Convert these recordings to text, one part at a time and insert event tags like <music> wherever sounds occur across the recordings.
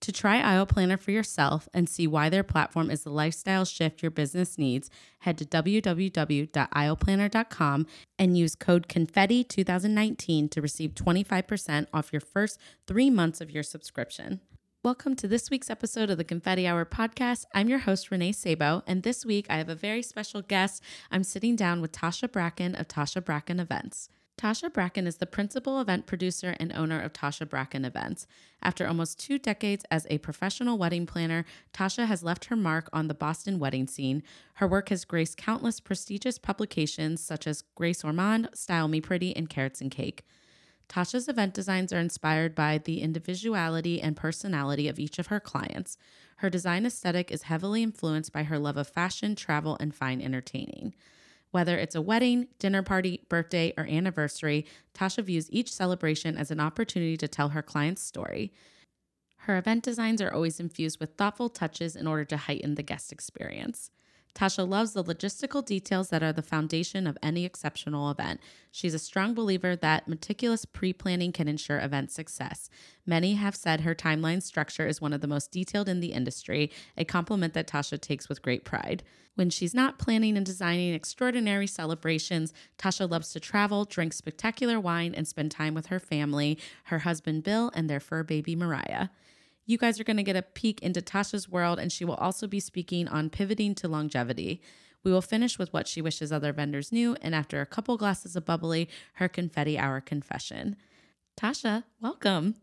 To try Aisle Planner for yourself and see why their platform is the lifestyle shift your business needs, head to www.aisleplanner.com and use code CONFETTI2019 to receive 25% off your first three months of your subscription. Welcome to this week's episode of the Confetti Hour podcast. I'm your host, Renee Sabo, and this week I have a very special guest. I'm sitting down with Tasha Bracken of Tasha Bracken Events. Tasha Bracken is the principal event producer and owner of Tasha Bracken Events. After almost two decades as a professional wedding planner, Tasha has left her mark on the Boston wedding scene. Her work has graced countless prestigious publications such as Grace Ormonde, Style Me Pretty, and Carats and Cake. Tasha's event designs are inspired by the individuality and personality of each of her clients. Her design aesthetic is heavily influenced by her love of fashion, travel, and fine entertaining. Whether it's a wedding, dinner party, birthday, or anniversary, Tasha views each celebration as an opportunity to tell her client's story. Her event designs are always infused with thoughtful touches in order to heighten the guest experience. Tasha loves the logistical details that are the foundation of any exceptional event. She's a strong believer that meticulous pre planning can ensure event success. Many have said her timeline structure is one of the most detailed in the industry, a compliment that Tasha takes with great pride. When she's not planning and designing extraordinary celebrations, Tasha loves to travel, drink spectacular wine, and spend time with her family, her husband Bill, and their fur baby Mariah. You guys are going to get a peek into Tasha's world, and she will also be speaking on pivoting to longevity. We will finish with what she wishes other vendors knew, and after a couple glasses of bubbly, her confetti hour confession. Tasha, welcome.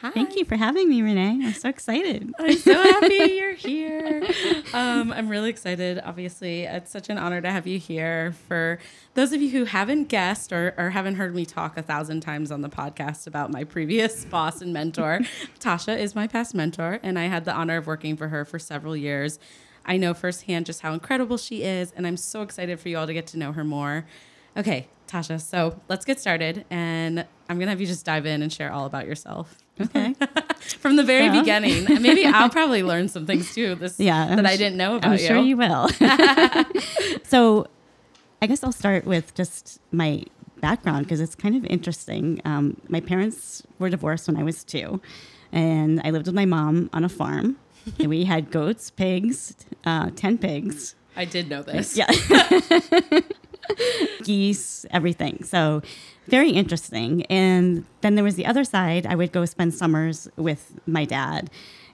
Hi. Thank you for having me, Renee. I'm so excited. I'm so happy <laughs> you're here. Um, I'm really excited. Obviously, it's such an honor to have you here. For those of you who haven't guessed or, or haven't heard me talk a thousand times on the podcast about my previous <laughs> boss and mentor, Tasha is my past mentor, and I had the honor of working for her for several years. I know firsthand just how incredible she is, and I'm so excited for you all to get to know her more. Okay, Tasha, so let's get started, and I'm gonna have you just dive in and share all about yourself. Okay. <laughs> From the very yeah. beginning. Maybe I'll probably learn some things too. This yeah, that I didn't know about I'm you. sure you will. <laughs> <laughs> so I guess I'll start with just my background because it's kind of interesting. Um, my parents were divorced when I was two, and I lived with my mom on a farm. and we had goats, pigs, uh, 10 pigs. I did know this. Yeah. <laughs> geese, everything. So very interesting. And then there was the other side. I would go spend summers with my dad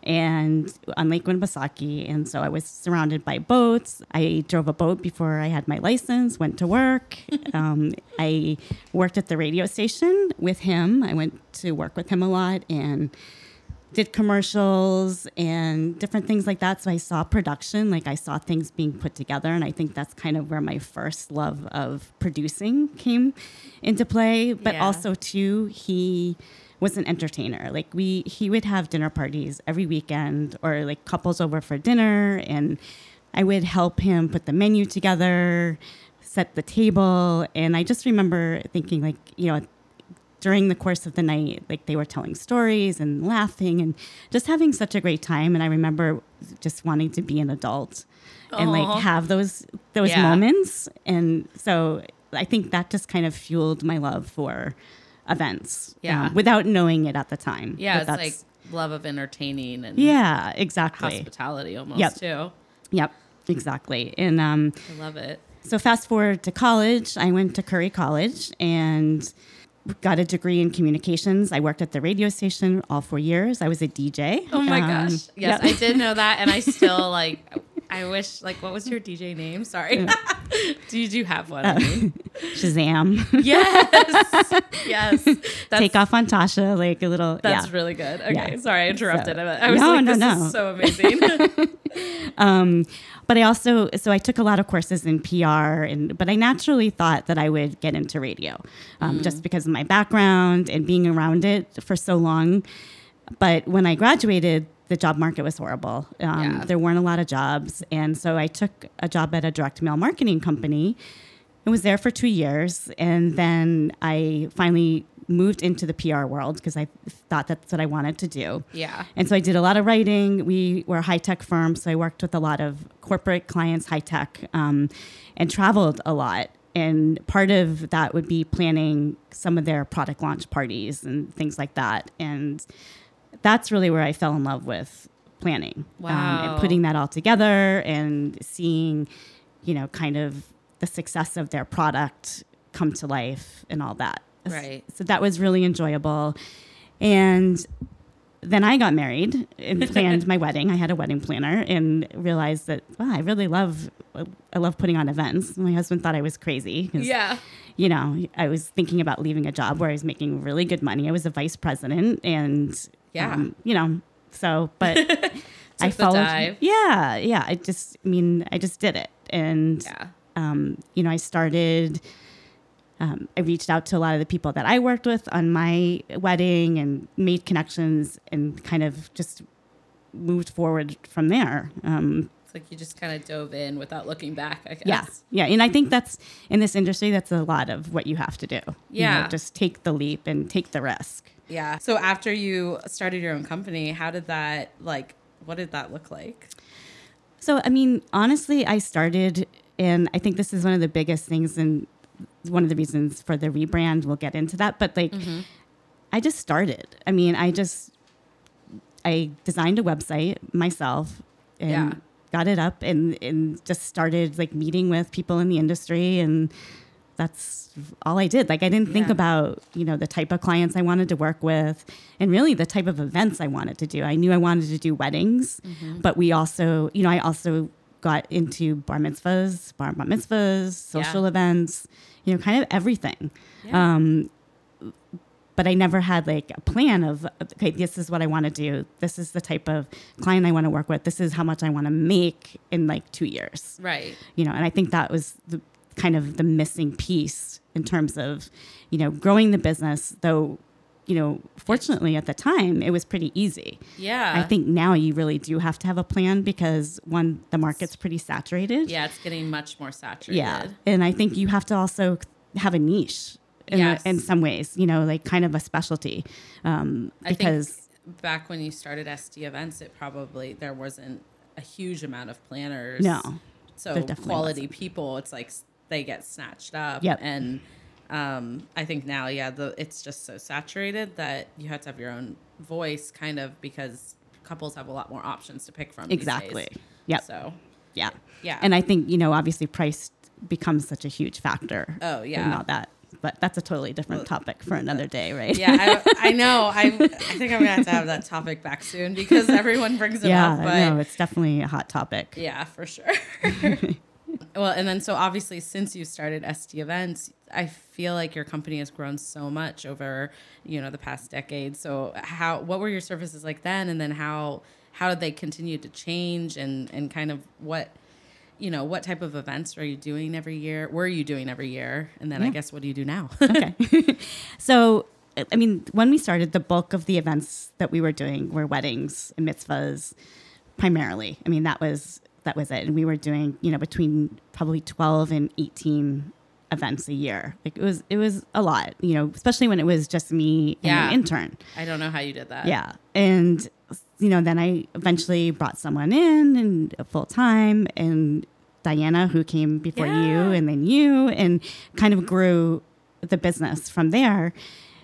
and on Lake Winnipesaukee. And so I was surrounded by boats. I drove a boat before I had my license, went to work. <laughs> um, I worked at the radio station with him. I went to work with him a lot and did commercials and different things like that. So I saw production, like I saw things being put together. And I think that's kind of where my first love of producing came into play. But yeah. also, too, he was an entertainer. Like we, he would have dinner parties every weekend or like couples over for dinner. And I would help him put the menu together, set the table. And I just remember thinking, like, you know, during the course of the night, like they were telling stories and laughing and just having such a great time. And I remember just wanting to be an adult Aww. and like have those those yeah. moments. And so I think that just kind of fueled my love for events. Yeah. Um, without knowing it at the time. Yeah. It's like love of entertaining and yeah, exactly. Hospitality almost yep. too. Yep. Exactly. And um I love it. so fast forward to college, I went to Curry College and got a degree in communications. I worked at the radio station all four years. I was a DJ. Oh my Um, gosh. Yes, yeah. I did know that. And I <laughs> still like, I wish, like, what was your DJ name? Sorry. <laughs> Did you have one? Mean? <laughs> Shazam. Yes. <laughs> Yes. That's, Take off on Tasha, like a little. That's yeah. really good. Okay. Yeah. Sorry, I interrupted. So- I was No, like, no, no. so amazing. Um, but I also, so I took a lot of courses in PR, and but I naturally thought that I would get into radio, um, just because of my background and being around it for so long. But when I graduated, the job market was horrible. Um, Yeah. There weren't a lot of jobs, and so I took a job at a direct mail marketing company. I was there for two years, and then I finally moved into the PR world because I thought that's what I wanted to do. yeah. And so I did a lot of writing. We were a high tech firm, so I worked with a lot of corporate clients, high tech, um, and traveled a lot. And part of that would be planning some of their product launch parties and things like that. And that's really where I fell in love with planning. um, and putting that all together and seeing, you know, kind of the success of their product come to life and all that. Right. So that was really enjoyable. And then I got married and <laughs> planned my wedding. I had a wedding planner and realized that wow, I really love I love putting on events. My husband thought I was crazy. Yeah. you know, I was thinking about leaving a job where I was making really good money. I was a vice president and Yeah. um, you know, so but <laughs> I followed. Yeah, yeah, I just I mean, I just did it. And Yeah. um, you know, I started, um, I reached out to a lot of the people that I worked with on my wedding and made connections and kind of just moved forward from there. Um, It's like you just kind of dove in without looking back, I guess. yeah. Yeah. And I think that's in this industry, that's a lot of what you have to do. You know, Yeah. just take the leap and take the risk. Yeah. So after you started your own company, how did that, like, what did that look like? So, I mean, honestly, I started, and I think this is one of the biggest things and one of the reasons for the rebrand. We'll get into that. But like, mm-hmm. I just started. I mean, I just, I designed a website myself and Yeah. got it up and, and just started like meeting with people in the industry. And that's all I did. Like, I didn't think Yeah. about, you know, the type of clients I wanted to work with and really the type of events I wanted to do. I knew I wanted to do weddings, but we also, you know, I also got into bar mitzvahs, bar mitzvahs, social Yeah. events, you know, kind of everything. Yeah. Um, but I never had like a plan of, okay, this is what I want to do. This is the type of client I want to work with. This is how much I want to make in like two years Right. you know and i think that was the kind of the missing piece in terms of you know growing the business though you know fortunately at the time it was pretty easy Yeah. i think now you really do have to have a plan because one the market's pretty saturated Yeah, it's getting much more saturated. yeah and i think you have to also have a niche in, Yes. in some ways you know like kind of a specialty um, I because think back when you started SD events, it probably there wasn't a huge amount of planners. No, so quality people, it's like they get snatched up. Yep. and um, I think now, yeah, the it's just so saturated that you have to have your own voice, kind of because couples have a lot more options to pick from. exactly Yeah. So yeah yeah, and i think you know obviously price becomes such a huge factor Oh, yeah. all that but that's a totally different topic for another day right yeah, I, I know. I I think I'm gonna have to have that topic back soon because everyone brings it yeah up. I But know it's definitely a hot topic Yeah, for sure. <laughs> well, and then so obviously since you started ST events, I feel like your company has grown so much over, you know, the past decade. So how what were your services like then and then how how did they continue to change and and kind of what you know, what type of events are you doing every year? Were you doing every year? And then I guess what do you do now? <laughs> okay <laughs> so i mean when we started the bulk of the events that we were doing were weddings and mitzvahs primarily i mean that was that was it. And we were doing you know between probably 12 and 18 events a year. Like it was it was a lot you know especially when it was just me and Yeah. an intern. I don't know how you did that. yeah. And you know then i eventually brought someone in and full time and diana who came before Yeah. you and then you and kind of grew the business from there.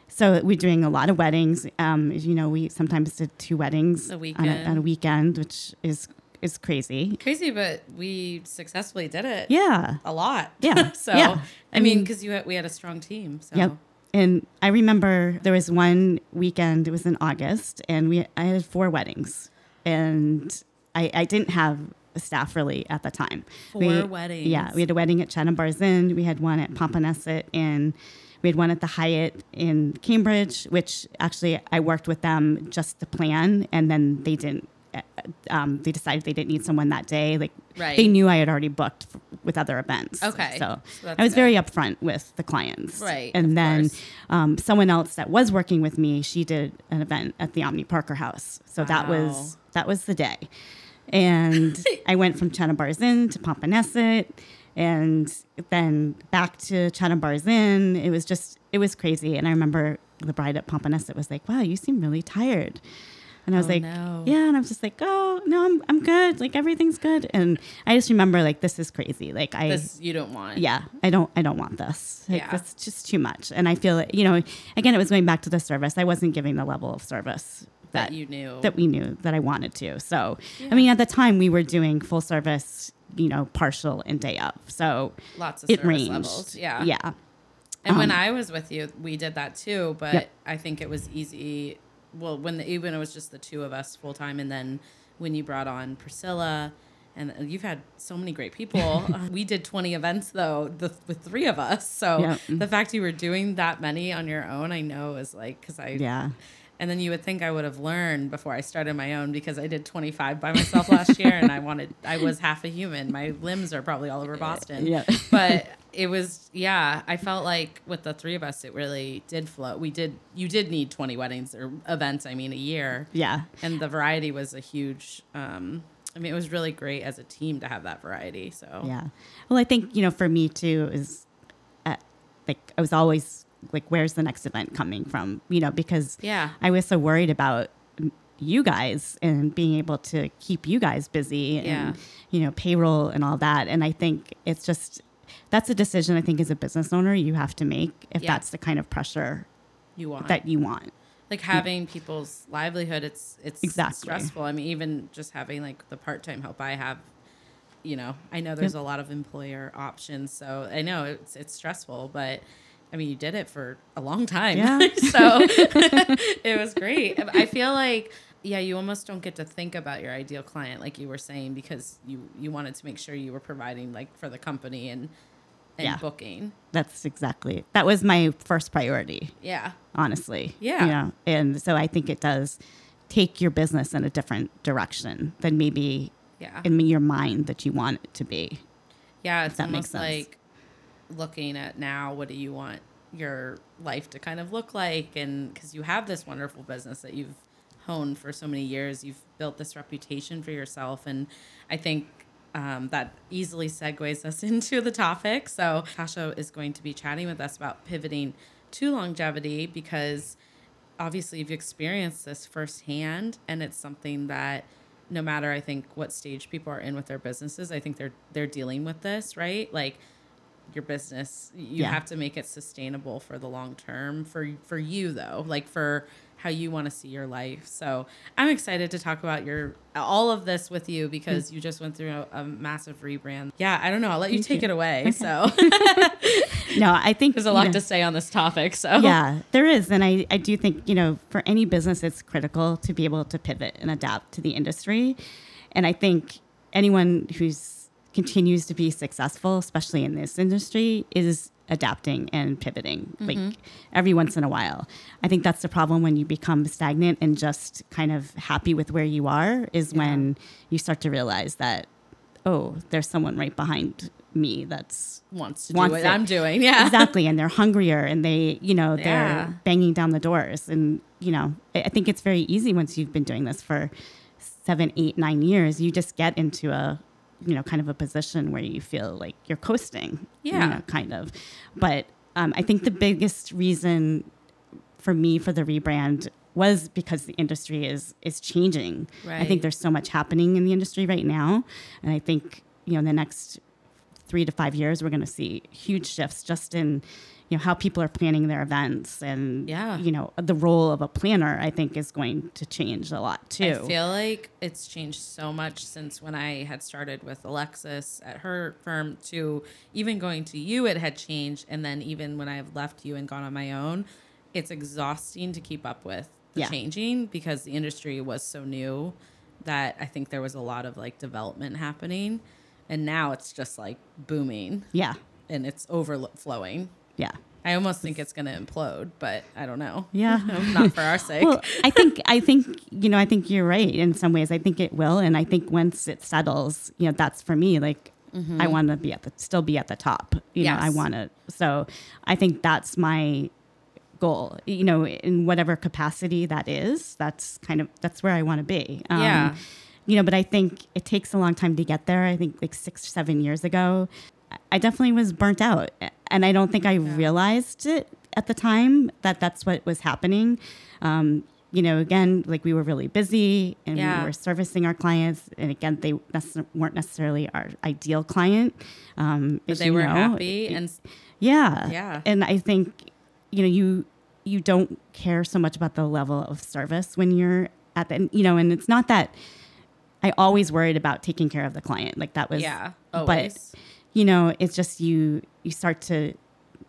So we're doing a lot of weddings. Um, you know we sometimes did two weddings A on, a, on a weekend which is is crazy. Crazy, but we successfully did it. Yeah. A lot. Yeah. <laughs> so, Yeah. I, I mean, because you had, we had a strong team. So. Yep. And I remember there was one weekend, it was in August, and we I had four weddings. And I, I didn't have a staff really at the time. Four We- weddings. Yeah. We had a wedding at Chatham Bars Inn. We had one at Popponesset and we had one at the Hyatt in Cambridge, which actually I worked with them just to plan and then they didn't um, they decided they didn't need someone that day. Like Right. they knew I had already booked f- with other events. Okay. So, So I was good. very upfront with the clients. Right, And then um, someone else that was working with me, she did an event at the Omni Parker House. So that was that was the day. And <laughs> I went from Chatham Bars Inn to Popponesset and then back to Chatham Bars Inn. It was just, it was crazy. And I remember the bride at Popponesset was like, wow, you seem really tired. And I was Oh, like, no. yeah. And I was just like, oh, no, I'm, I'm good. Like everything's good. And I just remember like, this is crazy. Like I, This you don't want. yeah, I don't, I don't want this. Like, Yeah. That's just too much. And I feel, you know, again, it was going back to the service. I wasn't giving the level of service That, that you knew. that we knew that I wanted to. So, Yeah. I mean, at the time we were doing full service, you know, partial and day up. So Lots of it ranged. levels. Yeah. Yeah. And when Um, I was with you, we did that too. But Yep. I think it was easy. Well, when the, even it was just the two of us full time, and then when you brought on Priscilla, and you've had so many great people. Uh, <laughs> we did twenty events though, the, with three of us. So the fact you were doing that many on your own, I know is like because I Yeah. And then you would think I would have learned before I started my own because I did 25 by myself last year and I wanted, I was half a human. My limbs are probably all over Boston. Yeah. <laughs> but it was, yeah, I felt like with the three of us, it really did flow. We did, you did need 20 weddings or events, I mean, a year. Yeah. And the variety was a huge, um, I mean, it was really great as a team to have that variety. So, Yeah. Well, I think, you know, for me too, is uh, like I was always like, where's the next event coming from? You know, because Yeah. I was so worried about you guys and being able to keep you guys busy and, Yeah. you know, payroll and all that. And I think it's just, that's a decision I think as a business owner you have to make if Yeah. that's the kind of pressure you want that you want. like having people's livelihood it's it's Exactly. stressful i mean even just having like the part-time help i have you know i know there's Yep. a lot of employer options so i know it's it's stressful but i mean you did it for a long time Yeah. <laughs> so <laughs> it was great i feel like yeah you almost don't get to think about your ideal client like you were saying because you you wanted to make sure you were providing like for the company and and Yeah. booking That's exactly, that was my first priority. yeah honestly. Yeah. You know, and so I think it does take your business in a different direction than maybe yeah in your mind that you want it to be. Yeah, it's that makes sense. like looking at now what do you want your life to kind of look like? And because you have this wonderful business that you've honed for so many years you've built this reputation for yourself and i think um, that easily segues us <laughs> into the topic. So tasha is going to be chatting with us about pivoting to longevity because obviously you've experienced this firsthand and it's something that no matter i think what stage people are in with their businesses i think they're they're dealing with this right? Like your business you Yeah. have to make it sustainable for the long term for for you though like for how you want to see your life so i'm excited to talk about your all of this with you because mm. you just went through a, a massive rebrand yeah i don't know i'll let you Thank take you. it away <laughs> so No, I think there's a lot know, to say on this topic so yeah, there is. And I, I do think, you know, for any business, it's critical to be able to pivot and adapt to the industry. And I think anyone who's continues to be successful, especially in this industry, is adapting and pivoting mm-hmm. like every once in a while. I think that's the problem when you become stagnant and just kind of happy with where you are is when you start to realize that, oh, there's someone right behind me that's wants to do what it. i'm doing <laughs> yeah exactly and they're hungrier and they you know they're Yeah. banging down the doors and you know I, I think it's very easy once you've been doing this for seven eight nine years you just get into a you know kind of a position where you feel like you're coasting you Yeah. know, kind of. But um, i think the biggest reason for me for the rebrand was because the industry is is changing. I think there's so much happening in the industry right now. And i think you know in the next three to five years, we're going to see huge shifts just in you know how people are planning their events and Yeah. you know the role of a planner i think is going to change a lot too I feel like it's changed so much since when I had started with Alexis at her firm to even going to you, it had changed. And then even when I've left you and gone on my own, it's exhausting to keep up with the Yeah. changing because the industry was so new that I think there was a lot of like development happening. And now it's just like booming yeah and it's overflowing. Yeah I almost think it's going to implode, but I don't know. Yeah. <laughs> Not for our <laughs> sake. well i think i think you know i think you're right in some ways i think it will and i think once it settles you know that's for me like i want to be at the still be at the top you know i want to so i think that's my goal you know in whatever capacity that is that's kind of that's where i want to be Um, Yeah. you know but i think it takes a long time to get there i think like six seven years ago i definitely was burnt out and i don't think i realized it at the time that that's what was happening um, you know again like we were really busy and Yeah. we were servicing our clients and again they weren't necessarily our ideal client um, but they were know. happy and Yeah. Yeah. And I think, you know, you you don't care so much about the level of service when you're at the you know, and it's not that I always worried about taking care of the client. Like that was Yeah, But always. You know, it's just you you start to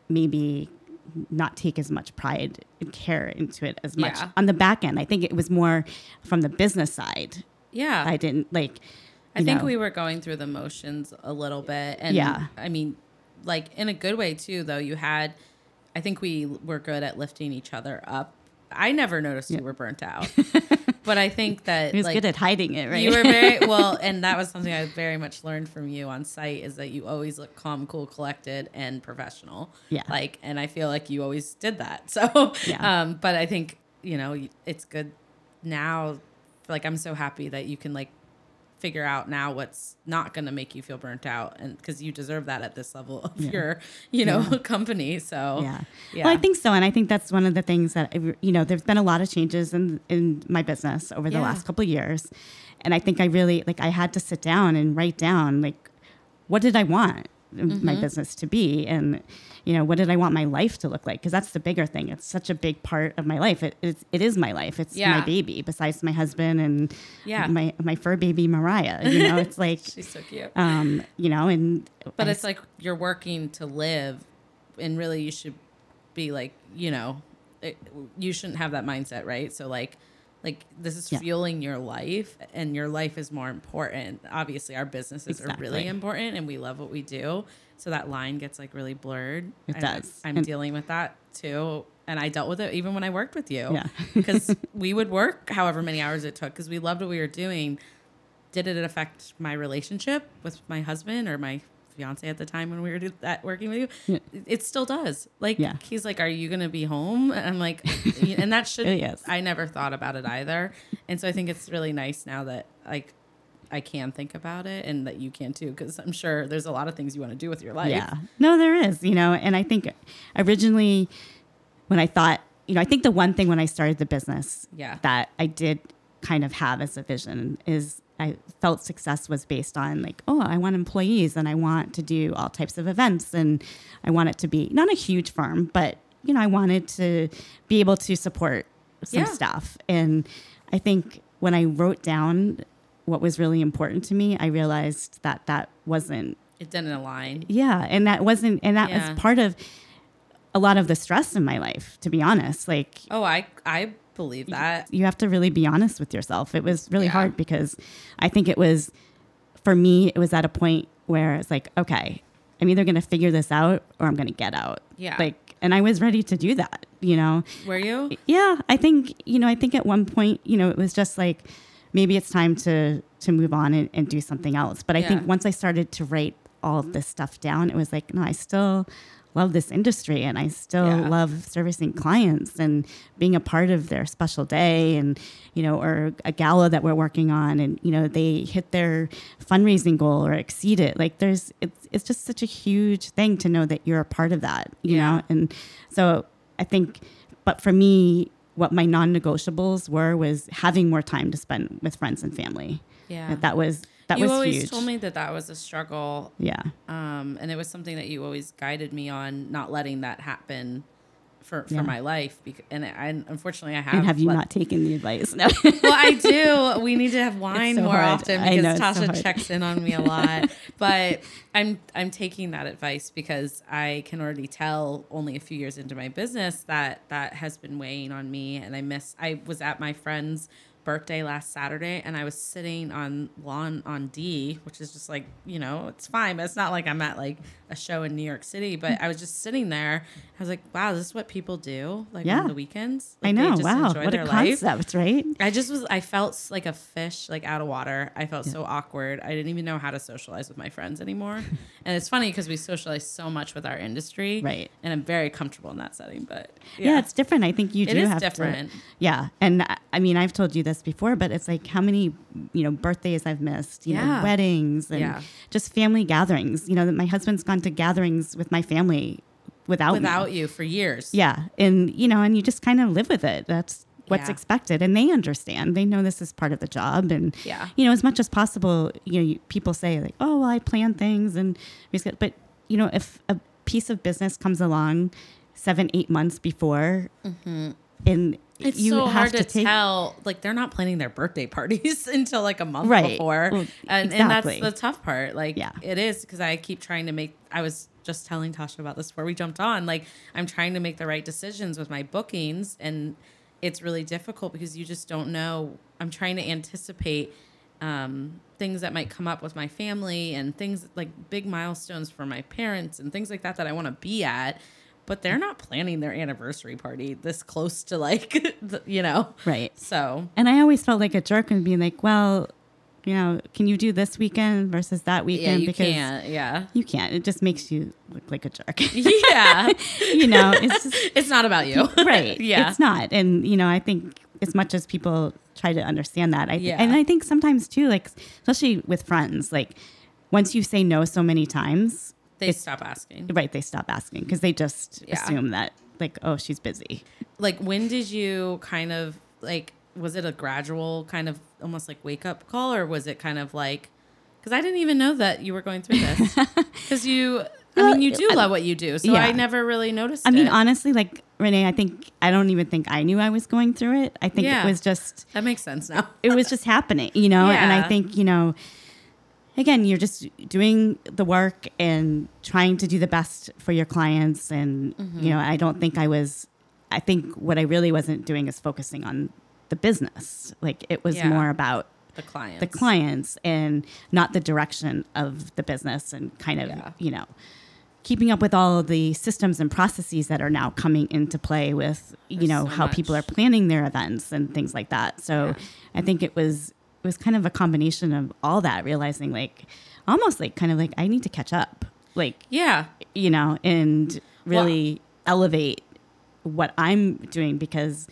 maybe not take as much pride and care into it as much Yeah. on the back end. I think it was more from the business side. yeah. I didn't like I think know. we were going through the motions a little bit. And Yeah. I mean, like in a good way too, though. You had, I think we were good at lifting each other up. I never noticed you were burnt out, <laughs> but I think that he was like, good at hiding it, right? You were very <laughs> well, and that was something I very much learned from you on site is that you always look calm, cool, collected, and professional. Yeah. Like, and I feel like you always did that. <laughs> So, Yeah. um, but I think you know it's good now. Like, I'm so happy that you can like figure out now what's not going to make you feel burnt out, and because you deserve that at this level of Yeah. your, you know, <laughs> company. So, Yeah. yeah. Well, I think so, and I think that's one of the things that you know. There's been a lot of changes in in my business over the Yeah. last couple of years, and I think I really like I had to sit down and write down like what did I want Mm-hmm. my business to be, and you know what did I want my life to look like? Because that's the bigger thing. It's such a big part of my life. It it's, it is my life. It's Yeah. my baby. Besides my husband and Yeah. my my fur baby Mariah. You know, it's <laughs> like she's so cute. um you know, and But I it's like you're working to live, and really you should be like, you know, it, you shouldn't have that mindset, right? So like, like this is Yeah. fueling your life, and your life is more important. Obviously, our businesses are really important, and we love what we do. So that line gets like really blurred. It I- does. I'm And- dealing with that too. And I dealt with it even when I worked with you. Yeah. <laughs> Because we would work however many hours it took because we loved what we were doing did it affect my relationship with my husband or my fiance at the time when we were that working with you? Yeah. It still does. Like Yeah. he's like, "Are you gonna be home?" And I'm like, and that <laughs> should. Yes. I never thought about it either, and so I think it's really nice now that like I can think about it and that you can too, because I'm sure there's a lot of things you want to do with your life. Yeah. No, there is, you know, and I think originally when I thought, you know, I think the one thing when I started the business Yeah. that I did kind of have as a vision is I felt success was based on like, oh, I want employees and I want to do all types of events and I want it to be not a huge firm, but you know, I wanted to be able to support some Yeah. stuff. And I think when I wrote down what was really important to me, I realized that that wasn't It didn't align. yeah, and that wasn't, and that Yeah. was part of a lot of the stress in my life. To be honest, like Oh, I I believe that. you have to really be honest with yourself. It was really Yeah. hard because I think it was for me. It was at a point where it's like, okay, I'm either going to figure this out or I'm going to get out. Yeah. like, and I was ready to do that. You know, Were you? yeah, I think you know. I think at one point, you know, it was just like maybe it's time to to move on and, and do something else. But I think once I started to write all of this stuff down, it was like, no, I still love this industry and I still Yeah. love servicing clients and being a part of their special day and you know or a gala that we're working on and you know they hit their fundraising goal or exceed it like there's it's it's just such a huge thing to know that you're a part of that you Yeah. know and so I think, but for me, what my non-negotiables were was having more time to spend with friends and family. Yeah. That, that was that you was always huge. told me that that was a struggle, yeah. um, and it was something that you always guided me on, not letting that happen for, for Yeah. my life. Because, and I, unfortunately, I have. And have you not taken the advice? No. <laughs> well, I do. We need to have wine so more hard. often I know, because so Tasha checks in on me a lot. but I'm I'm taking that advice because I can already tell only a few years into my business that that has been weighing on me and I miss I was at my friend's birthday last Saturday and I was sitting on lawn on D, which is just like, you know, it's fine, but it's not like I'm at like a show in New York City, but I was just sitting there. I was like, wow, this is what people do like Yeah. on the weekends. I Like, they know. Wow. What a life. concept, right? I just was I felt like a fish like out of water. I felt so awkward. I didn't even know how to socialize with my friends anymore. <laughs> and it's funny because we socialize so much with our industry. Right. And I'm very comfortable in that setting, but Yeah. it's different. I think you It do is have different. to. Yeah, and I- I mean, I've told you this before, but it's like how many you know birthdays I've missed, you Yeah. know, weddings and Yeah. just family gatherings. You know, that my husband's gone to gatherings with my family without me. without you for years. Yeah, and you know, and you just kind of live with it. That's what's Yeah. expected, and they understand. They know this is part of the job, and Yeah. you know, as much as possible, you know, you, people say like, "Oh, well, I plan things," and but you know, if a piece of business comes along seven, eight months before, and Mm-hmm. It's you so have hard to, to tell. Like they're not planning their birthday <laughs> parties <laughs> until like a month Right. before, Well, and exactly. and that's the tough part. Like Yeah. it is because I keep trying to make. I was just telling Tasha about this before we jumped on. Like I'm trying to make the right decisions with my bookings, and it's really difficult because you just don't know. I'm trying to anticipate um, things that might come up with my family and things like big milestones for my parents and things like that that I want to be at. But they're not planning their anniversary party this close to like, <laughs> you know. right. So And I always felt like a jerk and being like, "Well, you know, can you do this weekend versus that yeah, weekend?" you because can't. Yeah. you can't. It just makes you look like a jerk. <laughs> <laughs> Yeah. you know, it's just it's not about you. right. Yeah. It's not. And, you know, I think as much as people try to understand that, I Yeah. and I think sometimes too, like especially with friends, like once you say no so many times, they stop asking. right, they stop asking because they just Yeah. assume that like, oh, she's busy. Like, when did you kind of like, was it a gradual kind of almost like wake up call or was it kind of like, because I didn't even know that you were going through this. <laughs> Because you, I mean, you do love what you do. So yeah. I never really noticed I mean, it. honestly, like Renee, I think I don't even think I knew I was going through it. I think Yeah. it was just that makes sense now. it was just happening, you know? And I think, you know, again, you're just doing the work and trying to do the best for your clients. And, Mm-hmm. you know, I don't think I was, I think what I really wasn't doing is focusing on the business. Like it was Yeah. more about The clients. the clients and not the direction of the business and kind of, Yeah. you know, keeping up with all of the systems and processes that are now coming into play with, you There's know, so how people are planning their events and things like that. So Yeah. I think it was it was kind of a combination of all that, realizing like almost like kind of like I need to catch up. Like, Yeah. you know, and really elevate what I'm doing because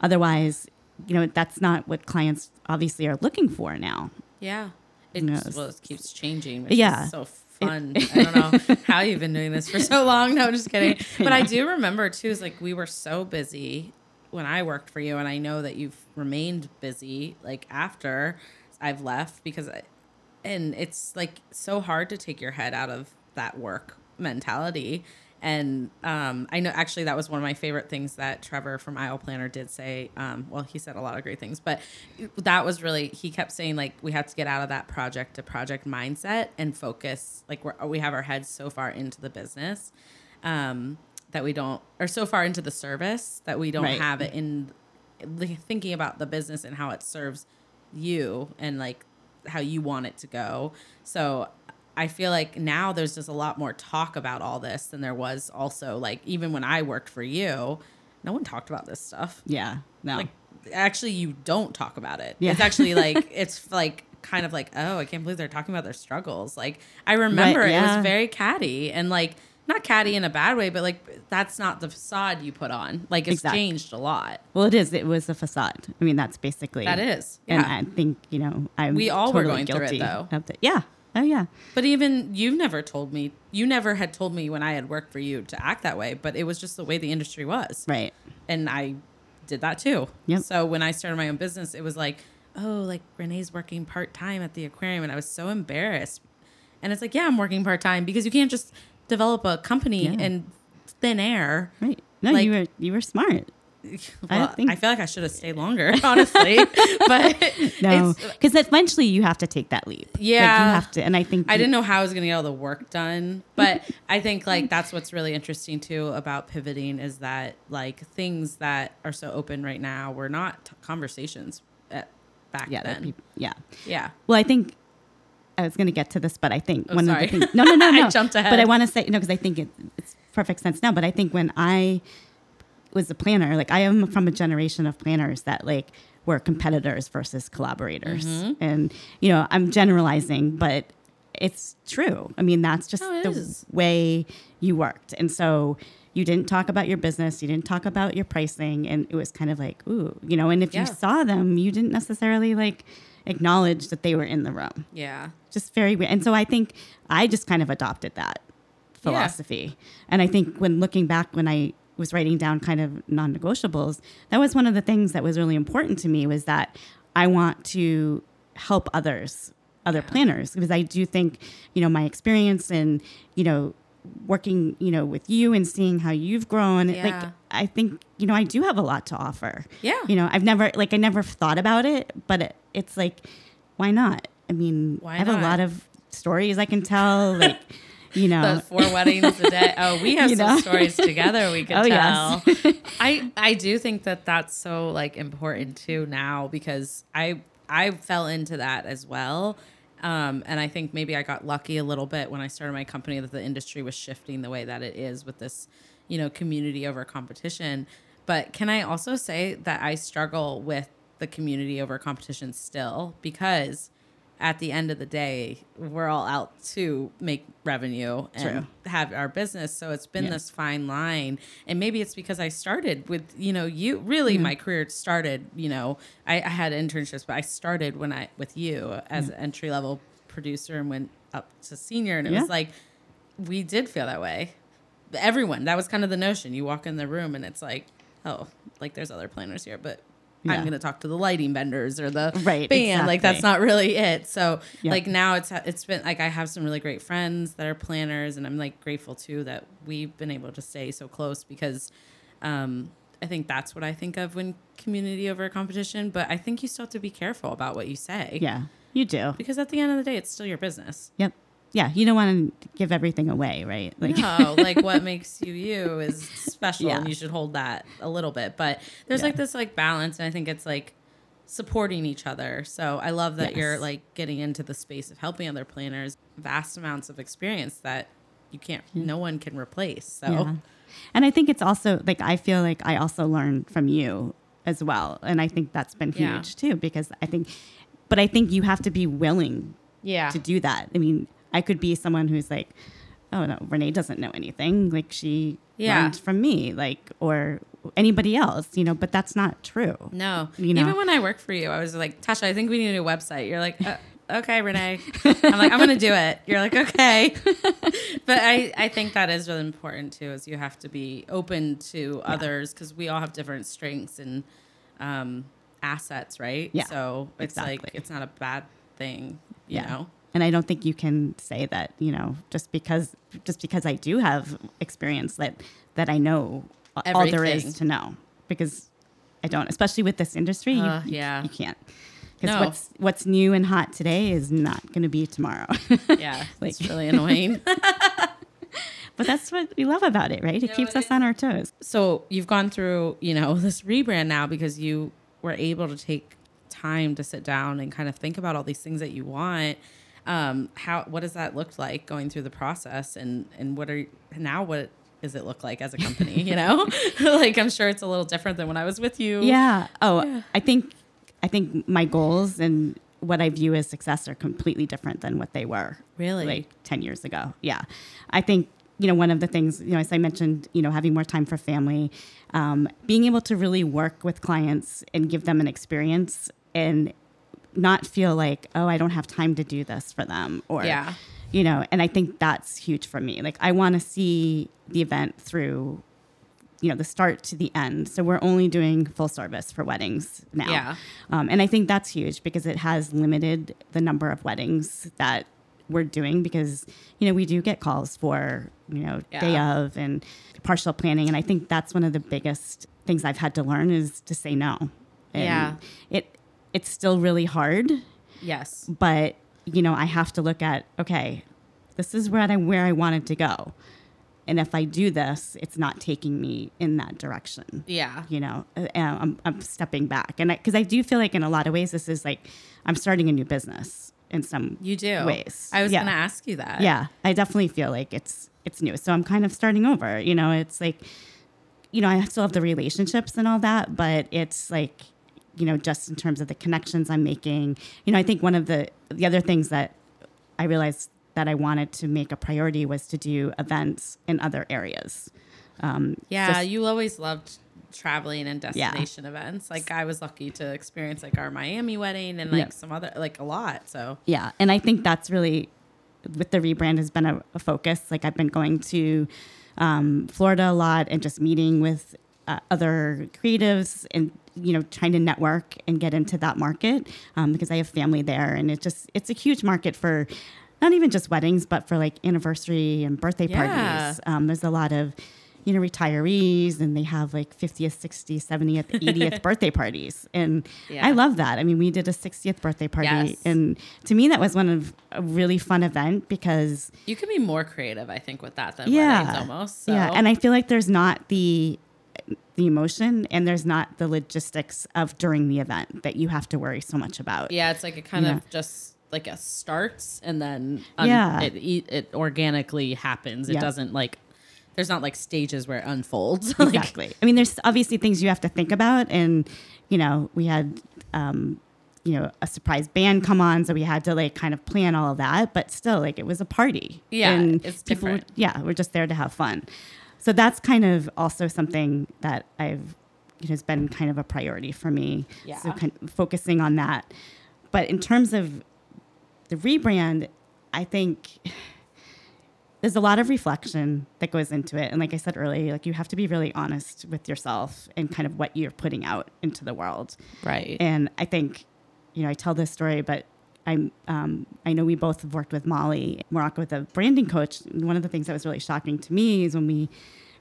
otherwise, you know, that's not what clients obviously are looking for now. Yeah. It, No, just, it's- well, it keeps changing. Which Yeah. Is so fun. I don't know <laughs> how you've been doing this for so long. No, just kidding. But I do remember too, is like we were so busy when I worked for you, and I know that you've remained busy like after I've left because, I, and it's like so hard to take your head out of that work mentality. And um, I know actually that was one of my favorite things that Trevor from Aisle Planner did say. Um, well, he said a lot of great things, but that was really he kept saying like we have to get out of that project to project mindset and focus. Like we're, we have our heads so far into the business um, that we don't, or so far into the service that we don't Right. have it in like, thinking about the business and how it serves you and like how you want it to go. So I feel like now there's just a lot more talk about all this than there was also like even when I worked for you, no one talked about this stuff. Yeah. No. Like actually you don't talk about it. Yeah. It's actually <laughs> like it's like kind of like, oh, I can't believe they're talking about their struggles. Like I remember it yeah. was very catty and like not catty in a bad way, but like that's not the facade you put on. Like it's Exact- changed a lot. well, it is. It was a facade. I mean, that's basically That is. And Yeah. I think you know, I'm We all were totally going through it, guilty though. the- yeah. Oh yeah. But even you've never told me, you never had told me when I had worked for you to act that way, but it was just the way the industry was. Right. And I did that too. Yep. So when I started my own business, it was like, oh, like Renee's working part time at the aquarium. And I was so embarrassed. And it's like, yeah, I'm working part time because you can't just develop a company Yeah. in thin air. Right. No, Like- you were you were smart. <laughs> Well, I, think- I feel like I should have stayed longer, <laughs> honestly. <laughs> but No, because eventually you have to take that leap. Like, Yeah. you have to. And I think I you- didn't know how I was going to get all the work done, but I think like that's what's really interesting too about pivoting is that like things that are so open right now were not conversations at, back Yeah. then. peop- yeah. yeah. Well, I think I was going to get to this, but I think Oh, one sorry. of the things. No, no, no, <laughs> I no. jumped But I want to say no because I think it, it's perfect sense now. But I think when I was a planner, like I am from a generation of planners that like were competitors versus collaborators, Mm-hmm. and you know I'm generalizing, but it's true. I mean that's just it the is. way you worked, and so. You didn't talk about your business. You didn't talk about your pricing, and it was kind of like, ooh, you know. And if Yeah. you saw them, you didn't necessarily like acknowledge that they were in the room Yeah. just very weird. And so I think I just kind of adopted that philosophy. And I think when looking back, when I was writing down kind of non-negotiables, that was one of the things that was really important to me was that I want to help others, other planners, because I do think, you know, my experience and, you know, working, you know, with you and seeing how you've grown, Yeah. like I think, you know, I do have a lot to offer. Yeah. You know, I've never like I never thought about it, but it, it's like, why not? I mean, Why I have not? a lot of stories I can tell. <laughs> Like, you know, The four weddings a day. Oh, we have <laughs> You some know? stories together we could <laughs> Oh, tell. yes. I I do think that that's so like important too now because I I fell into that as well. Um, and I think maybe I got lucky a little bit when I started my company that the industry was shifting the way that it is with this, you know, community over competition. But can I also say that I struggle with the community over competition still because at the end of the day, we're all out to make revenue and True. have our business. So it's been Yeah. this fine line. And maybe it's because I started with, you know, you really Mm-hmm. my career started, you know, I, I had internships, but I started when I with you as Mm-hmm. an entry level producer and went up to senior. And it Yeah. was like we did feel that way. Everyone. That was kind of the notion. You walk in the room and it's like, oh, like there's other planners here, but Yeah. I'm gonna talk to the lighting vendors or the Right, band. Like that's not really it. So Yeah. like now it's it's been like I have some really great friends that are planners, and I'm like grateful too that we've been able to stay so close because um, I think that's what I think of when community over competition. But I think you still have to be careful about what you say. yeah, you do. Because at the end of the day, it's still your business. Yep. Yeah, you don't want to give everything away, right? Like, No, <laughs> like what makes you you is special, Yeah. and you should hold that a little bit. But there's Yeah. like this like balance, and I think it's like supporting each other. So I love that you're like getting into the space of helping other planners, vast amounts of experience that you can't, no one can replace. So. And I think it's also like I feel like I also learned from you as well. And I think that's been huge too because I think but I think you have to be willing yeah, to do that. I mean, I could be someone who's like, "Oh no, Renee doesn't know anything. Like she Yeah. learned from me, like or anybody else, you know, but that's not true. no, You know? even when I worked for you, I was like, Tasha, I think we need a new website. You're like. Uh, <laughs> Okay, Renee. I'm like, I'm gonna do it. You're like, okay. <laughs> but I, I think that is really important too, is you have to be open to others because we all have different strengths and um, assets, right? Yeah, So it's like it's not a bad thing, you Yeah. know. And I don't think you can say that, you know, just because just because I do have experience that that I know all there is to know because I don't, especially with this industry. Uh, you, yeah. you can't. Because No. what's what's new and hot today is not going to be tomorrow. <laughs> Yeah, it's really annoying. <laughs> but that's what we love about it, right? It No, keeps it us is. on our toes. so you've gone through, you know, <laughs> this rebrand now because you were able to take time to sit down and kind of think about all these things that you want. Um, how what does that look like going through the process, and and what are now what does it look like as a company? You know, <laughs> <laughs> like I'm sure it's a little different than when I was with you. Yeah. Oh, I think I think my goals and what I view as success are completely different than what they were. Really? Like 10 years ago. Yeah. I think, you know, one of the things, you know, as I mentioned, you know, having more time for family, um, being able to really work with clients and give them an experience and not feel like, oh, I don't have time to do this for them or, Yeah. you know, and I think that's huge for me. Like, I want to see the event through you know the start to the end. So we're only doing full service for weddings now. Yeah. Um, and I think that's huge because it has limited the number of weddings that we're doing because you know we do get calls for you know day of and partial planning and I think that's one of the biggest things I've had to learn is to say no. And Yeah. It it's still really hard, Yes. but you know I have to look at okay, this is where I where I wanted to go. And if I do this, it's not taking me in that direction Yeah. you know uh, I'm, I'm stepping back and because I, do feel like in a lot of ways this is like i'm starting a new business in some You do. ways I was yeah. going to ask you that. yeah i definitely feel like it's it's new so i'm kind of starting over you know it's like you know i still have the relationships and all that but it's like you know just in terms of the connections i'm making you know i think one of the the other things that i realized that i wanted to make a priority was to do events in other areas um, Yeah, just- you always loved traveling and destination events. Like I was lucky to experience like our Miami wedding and like Yeah. some other like a lot. So Yeah, and I think that's really with the rebrand has been a, a focus. Like I've been going to um, Florida a lot and just meeting with uh, other creatives and you know trying to network and get into that market um, because I have family there and it just it's a huge market for not even just weddings but for like anniversary and birthday Yeah. parties. Um, there's a lot of you know retirees and they have like 50th 60th 70th 80th birthday parties and Yeah. i love that i mean we did a 60th birthday party Yes. and to me that was one of a really fun event because you can be more creative, I think, with that than yeah weddings almost. So. yeah and i feel like there's not the the emotion and there's not the logistics of during the event that you have to worry so much about yeah, it's like it kind of just like a starts and then Yeah. it, it organically happens. It Yeah. doesn't like there's not like stages where it unfolds. <laughs> Like, exactly. I mean, there's obviously things you have to think about, and you know, we had, um, you know, a surprise band come on, so we had to like kind of plan all of that. But still, like, it was a party. Yeah, and it's people. Different. yeah, we're just there to have fun. So that's kind of also something that I've it has been kind of a priority for me. Yeah. So kind of focusing on that. But in terms of the rebrand, I think there's a lot of reflection that goes into it. And like I said earlier, like you have to be really honest with yourself and kind of what you're putting out into the world. right. And I think, you know, I tell this story, but I'm, um, I know we both have worked with Molly Morocco with a branding coach. One of the things that was really shocking to me is when we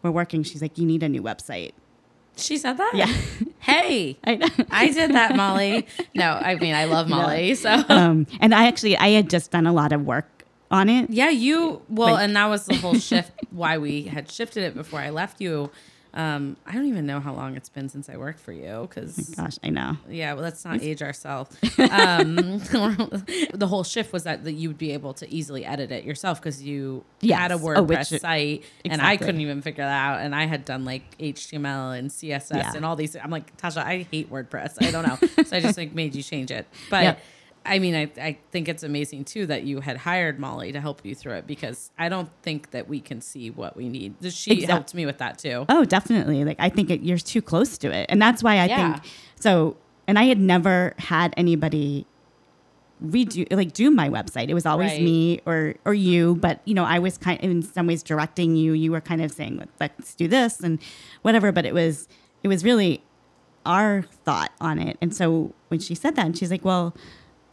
were working, she's like, you need a new website. she said that. Yeah. <laughs> Hey. <laughs> I know. I did that, Molly. No, I mean I love <laughs> Molly. So um, and I actually, I had just done a lot of work on it. Yeah, you well, Like- and that was the whole shift why we had shifted it before I left you. Um, I don't even know how long it's been since I worked for you because Gosh, I know. yeah, well, let's not age ourselves. <laughs> Um, <laughs> the whole shift was that, that you would be able to easily edit it yourself because you Yes. had a Oh, WordPress which- site and I couldn't even figure that out. And I had done like HTML and CSS Yeah. and all these. I'm like, Tasha, I hate WordPress. I don't know. <laughs> so I just like made you change it. But Yep. I mean, I, I think it's amazing too that you had hired Molly to help you through it because I don't think that we can see what we need. She Exact- helped me with that too. Oh, definitely. Like I think it, you're too close to it, and that's why I Yeah. think so. And I had never had anybody redo like do my website. It was always Right. me or or you, but you know I was kind in some ways directing you. You were kind of saying Let, let's do this and whatever. But it was it was really our thought on it. And so when she said that, and she's like, well,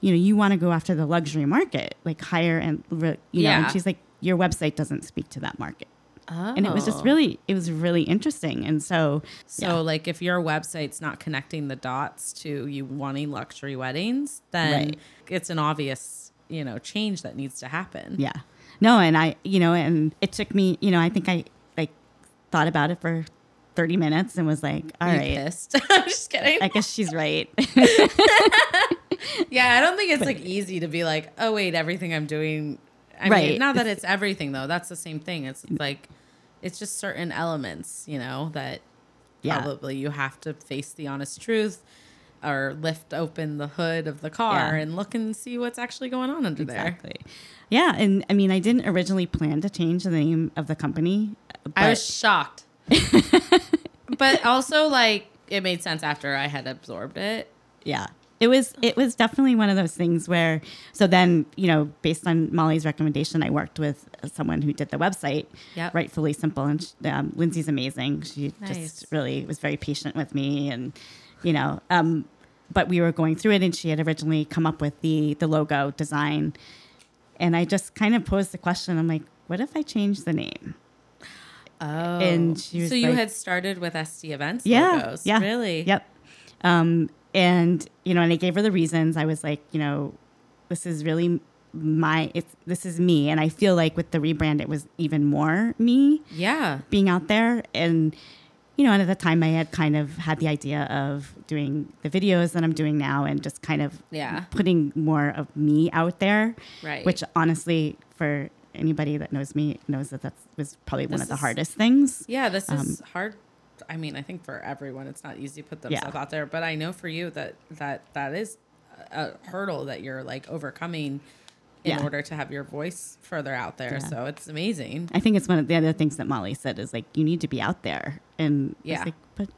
you know, you want to go after the luxury market, like higher and you know, Yeah. and she's like, your website doesn't speak to that market. Oh. And it was just oh. really, it was really interesting. And so, So, yeah. like, if your website's not connecting the dots to you wanting luxury weddings, then Right. it's an obvious, you know, change that needs to happen. Yeah. No, and I, you know, and it took me, you know, I think I like thought about it for 30 minutes and was like, all right, pissed. <laughs> I'm just kidding. I guess she's right. <laughs> <laughs> <laughs> yeah, I don't think it's like easy to be like, oh wait, everything I'm doing. I Right. mean, not that it's everything though. That's the same thing. It's mm. like, it's just certain elements, you know, that Yeah. probably you have to face the honest truth or lift open the hood of the car Yeah. and look and see what's actually going on under there. exactly. Yeah. And I mean, I didn't originally plan to change the name of the company. But I was shocked. <laughs> but also like it made sense after I had absorbed it. yeah. It was it was definitely one of those things where so then you know based on Molly's recommendation, I worked with someone who did the website, Yep. rightfully simple, and she, um, Lindsay's amazing. She Nice. just really was very patient with me, and you know, um, but we were going through it, and she had originally come up with the the logo design, and I just kind of posed the question. I'm like, what if I change the name? Oh. And she was so you like- had started with SD events Yeah, logos. yeah. Really? Yep. Um, and you know, and I gave her the reasons. I was like, you know, this is really my it's this is me, and I feel like with the rebrand, it was even more me Yeah. being out there and. You know, and at the time I had kind of had the idea of doing the videos that I'm doing now and just kind of Yeah. putting more of me out there. Right. Which honestly, for anybody that knows me, knows that that was probably one of the is- hardest things. Yeah, this Um, is hard. I mean, I think for everyone, it's not easy to put themselves out there. But I know for you that that that is a hurdle that you're like overcoming in Yeah. order to have your voice further out there. Yeah. So it's amazing. I think it's one of the other things that Molly said is like you need to be out there, and Yeah. like, but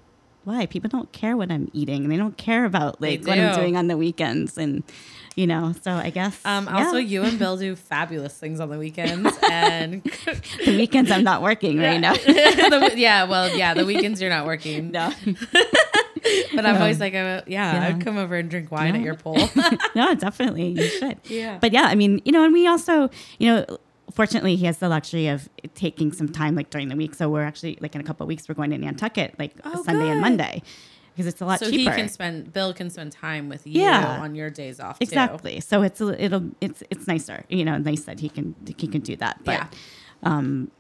why? People don't care what I'm eating, and they don't care about like what I'm doing on the weekends, and you know. So I guess Um, yeah. Also, you and Bill do fabulous things on the weekends, <laughs> and <laughs> the weekends I'm not working right now. <laughs> the, yeah, well, yeah, the weekends you're not working. no, But I'm No. always like, uh, yeah, Yeah. I'd come over and drink wine at your pool. no, definitely you should. Yeah. But yeah, I mean, you know, and we also, you know, fortunately he has the luxury of taking some time like during the week. So we're actually like in a couple of weeks we're going to Nantucket like Oh, Sunday and. Monday because it's a lot so cheaper. So he can spend, Bill can spend time with you Yeah. on your days off. Too. Exactly. So it's a, it'll it's it's nicer. You know, nice that he can he can do that. But Yeah. um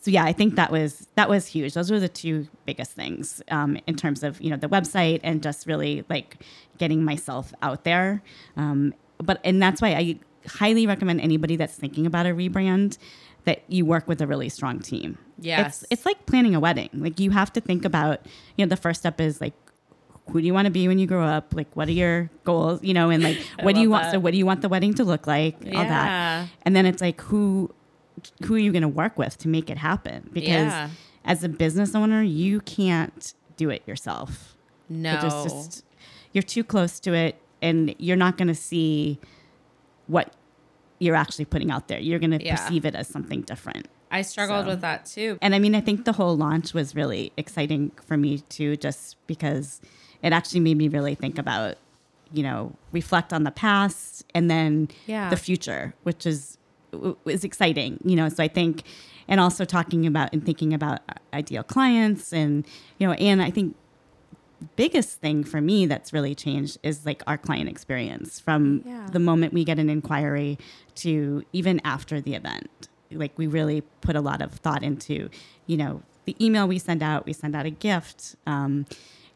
so yeah, I think that was that was huge. Those were the two biggest things um, in terms of you know the website and just really like getting myself out there. Um, but and that's why I highly recommend anybody that's thinking about a rebrand that you work with a really strong team. Yes. it's it's like planning a wedding. Like you have to think about you know the first step is like who do you want to be when you grow up? Like, what are your goals? You know, and like, <laughs> what do you want? that. So, what do you want the wedding to look like? All that, and then it's like, who, who are you going to work with to make it happen? Because Yeah. as a business owner, you can't do it yourself. No. Just, just you're too close to it, and you're not going to see what you're actually putting out there. You're going to Yeah. perceive it as something different. I struggled So- with that too. And I mean, I think the whole launch was really exciting for me too, just because it actually made me really think about, you know, reflect on the past and then Yeah. the future, which is is exciting, you know. So I think, and also talking about and thinking about uh, ideal clients, and you know, and I think biggest thing for me that's really changed is like our client experience from Yeah. the moment we get an inquiry to even after the event. Like we really put a lot of thought into, you know, the email we send out, we send out a gift. Um,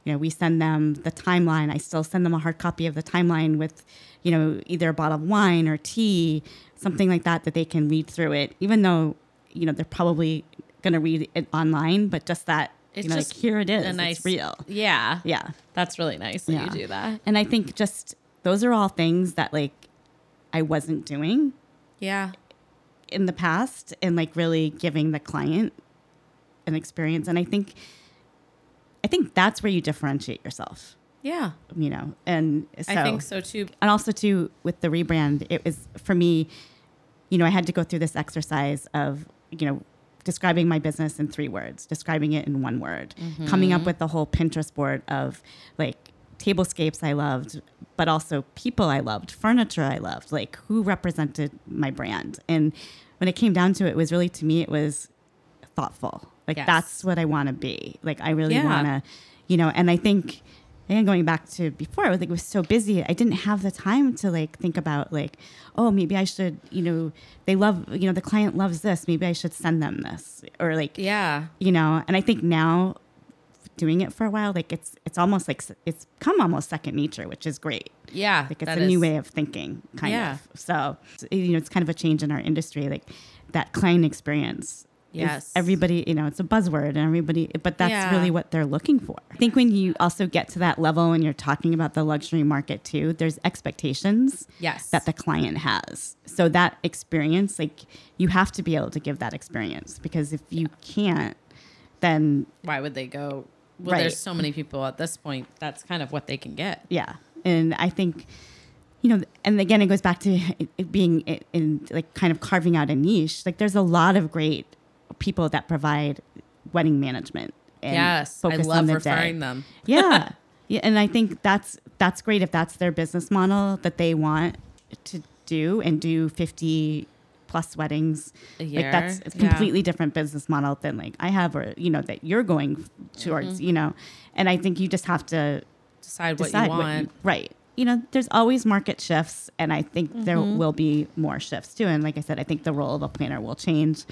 you know, we send them the timeline. I still send them a hard copy of the timeline with, you know, either a bottle of wine or tea, something like that, that they can read through it, even though, you know, they're probably going to read it online, but just that, It's you know, just like here it is. a nice it's real. Yeah. Yeah. That's really nice that Yeah. you do that. And I think just those are all things that like I wasn't doing Yeah. in the past and like really giving the client an experience. And I think I think that's where you differentiate yourself, Yeah. you know. And so I think so too. and also too with the rebrand, it was for me, you know, I had to go through this exercise of, you know, describing my business in three words, describing it in one word, mm-hmm. coming up with the whole Pinterest board of like tablescapes I loved, but also people I loved, furniture I loved, like who represented my brand. And when it came down to it, it was really to me, it was thoughtful. Like Yes. that's what I want to be. Like I really Yeah. want to, you know, and I think and going back to before, I was like, was so busy. I didn't have the time to like think about like, oh, maybe I should, you know, they love, you know, the client loves this. Maybe I should send them this or like, Yeah. you know. And I think now, doing it for a while, like it's it's almost like it's come almost second nature, which is great. Yeah. Like it's a new way of thinking, kind Yeah. of. So you know, it's kind of a change in our industry, like that client experience. Yes. everybody, you know, it's a buzzword, and everybody, but that's Yeah. really what they're looking for. I think when you also get to that level, when you're talking about the luxury market too, there's expectations Yes. that the client has. So that experience, like you have to be able to give that experience because if you can't, then Why would they go? Well, Right. there's so many people at this point. That's kind of what they can get. yeah, And I think, you know, and again, it goes back to it, it being in, in like kind of carving out a niche. Like there's a lot of great people that provide wedding management. And yes, I focus on love the referring day. them. <laughs> yeah. Yeah, and I think that's that's great if that's their business model that they want to do and do 50 plus weddings. A year, Like that's a yeah. completely different business model than like I have or you know that you're going towards, Mm-hmm. you know. And I think you just have to Decide what you want. right. You know, there's always market shifts and I think there Mm-hmm. will be more shifts too and like I said I think the role of a planner will change.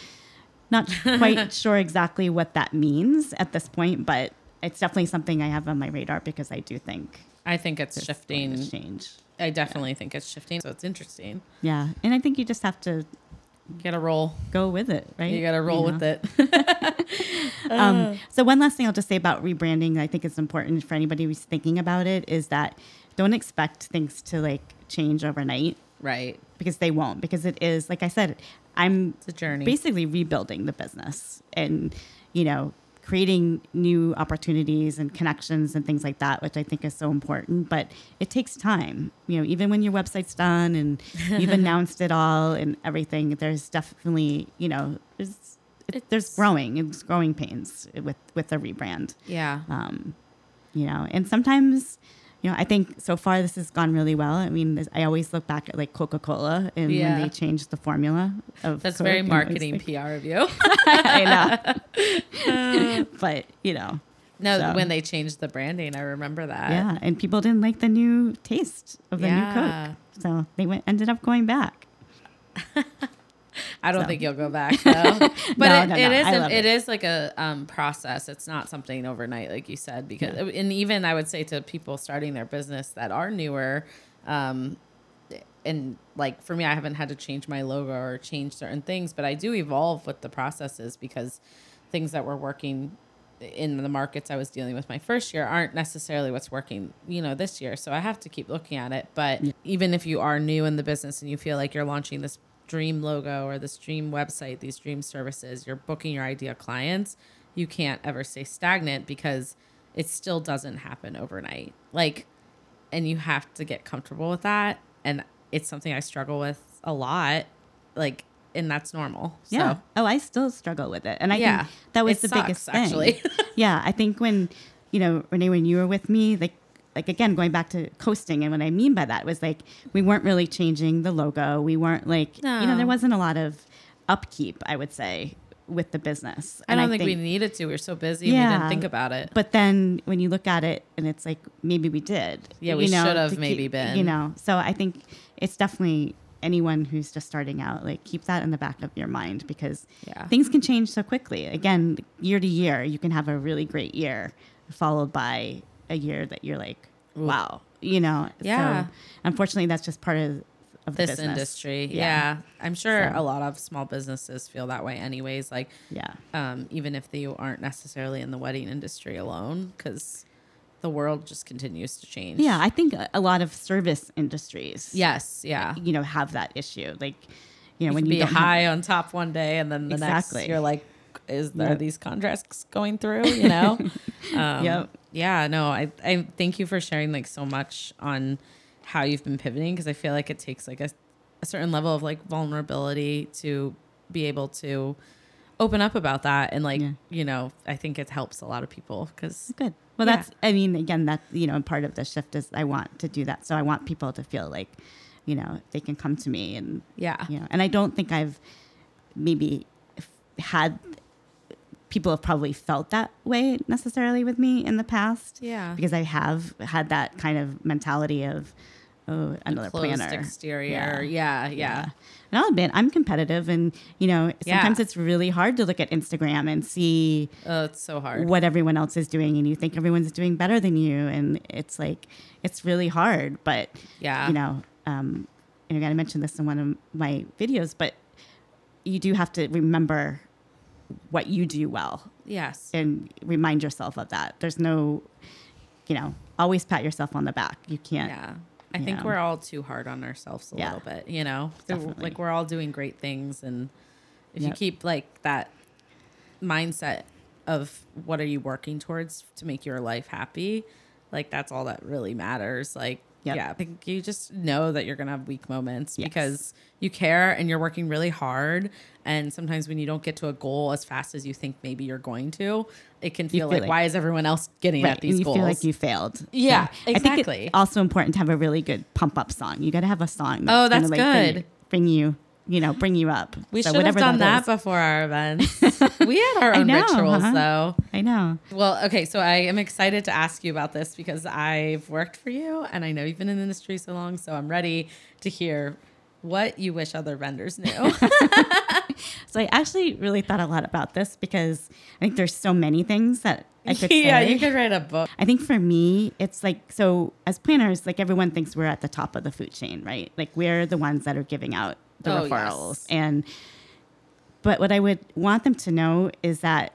Not quite <laughs> sure exactly what that means at this point, but it's definitely something I have on my radar because I do think I think it's shifting. change. I definitely think it's shifting. So it's interesting. Yeah, and I think you just have to Get a roll. go with it, right? You got to roll know? with it. <laughs> <laughs> Um, so one last thing I'll just say about rebranding, I think it's important for anybody who's thinking about it, is that don't expect things to like change overnight right. because they won't. Because it is, like I said, I'm It's a journey. basically rebuilding the business and you know creating new opportunities and connections and things like that which i think is so important but it takes time you know even when your website's done and <laughs> you've announced it all and everything there's definitely you know there's it, there's growing it's growing pains with with a rebrand yeah. um, you know, and sometimes, you know, I think so far this has gone really well. I mean, I always look back at like Coca Cola and Yeah. when they changed the formula of That's Coke, very and it was marketing like- PR of you. <laughs> I know, <laughs> <laughs> but you know, no, So- when they changed the branding, I remember that. yeah, and people didn't like the new taste of the Yeah. new Coke, so they went ended up going back. I don't So. think you'll go back <laughs> though. but No, it, no, it no. is love it it. is like a um, process. It's not something overnight, like you said. Because and even I would say to people starting their business that are newer, um, and like for me, I haven't had to change my logo or change certain things, but I do evolve with the processes because things that were working in the markets I was dealing with my first year aren't necessarily what's working, you know, this year. So I have to keep looking at it. But even if you are new in the business and you feel like you're launching this dream logo or this dream website, these dream services, you're booking your ideal clients, you can't ever stay stagnant because it still doesn't happen overnight. Like, and you have to get comfortable with that. And it's something I struggle with a lot. Like, and that's normal. Yeah. So, Oh, I still struggle with it, and I Yeah. think that was It the biggest thing. actually. <laughs> yeah, I think when you know Renee, when you were with me, like like again going back to coasting, and what I mean by that was like we weren't really changing the logo. We weren't like you know there wasn't a lot of upkeep. I would say with the business. I And don't think, we needed to. We were so busy. yeah, we didn't think about it. But then when you look at it, and it's like maybe we did. Yeah, we know, should have maybe keep- been. You know, so I think it's definitely anyone who's just starting out, like keep that in the back of your mind because Yeah. things can change so quickly. Again, year to year, you can have a really great year followed by a year that you're like, wow, you know. Yeah. So unfortunately, that's just part of of the this business. industry. Yeah. I'm sure So. a lot of small businesses feel that way anyways. Like, Yeah. um, even if they aren't necessarily in the wedding industry alone, because the world just continues to change. Yeah, I think a- lot of service industries. Yes. Yeah. You know, have that issue. Like, you know, You when you be don't have- high on top one day, and then the Exactly. next you're like, "Is there Yep. these contracts going through?" You know. <laughs> um, Yep. Yeah. No. I. I thank you for sharing like so much on how you've been pivoting because I feel like it takes like a, a certain level of like vulnerability to be able to open up about that and like Yeah. you know I think it helps a lot of people because Good. Well, Yeah. that's, I mean, again, that's you know, part of the shift is I want to do that. So I want people to feel like, you know, they can come to me and, yeah you know, and I don't think I've maybe had, people have probably felt that way necessarily with me in the past. yeah Because I have had that kind of mentality of, oh, another closed planner. exterior yeah yeah, And I'll admit, I'm competitive. And, you know, Yeah. sometimes it's really hard to look at Instagram and see, oh it's so hard what everyone else is doing and you think everyone's doing better than you and it's like it's really hard but Yeah. you know um and again i mentioned this in one of my videos but you do have to remember what you do well yes and remind yourself of that there's no you know always pat yourself on the back you can't Yeah. I think know. we're all too hard on ourselves a Yeah. little bit, you know? Definitely. Like we're all doing great things and if you keep like that mindset of what are you working towards to make your life happy, like that's all that really matters. Like Yep. Yeah, I think you just know that you're gonna have weak moments Yes. because you care and you're working really hard. And sometimes when you don't get to a goal as fast as you think maybe you're going to, it can feel, feel like, like- why is everyone else getting Right, at these and you goals? feel like you failed. Yeah, I think it's also important to have a really good pump up song. You got to have a song. Oh, gonna, that's like, bring- good. Bring, you, you know, bring you up. we So should have done that, is. before our events. <laughs> we had our own know, rituals huh? though. I know. Well, okay, so I am excited to ask you about this because I've worked for you and I know you've been in the industry so long, so I'm ready to hear what you wish other vendors knew. <laughs> So I actually really thought a lot about this because I think there's so many things that I could <laughs> yeah, say. you could write a book. I think for me, it's like so as planners, like everyone thinks we're at the top of the food chain, right? Like we're the ones that are giving out the Oh, referrals. yes. And but what I would want them to know is that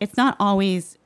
it's not always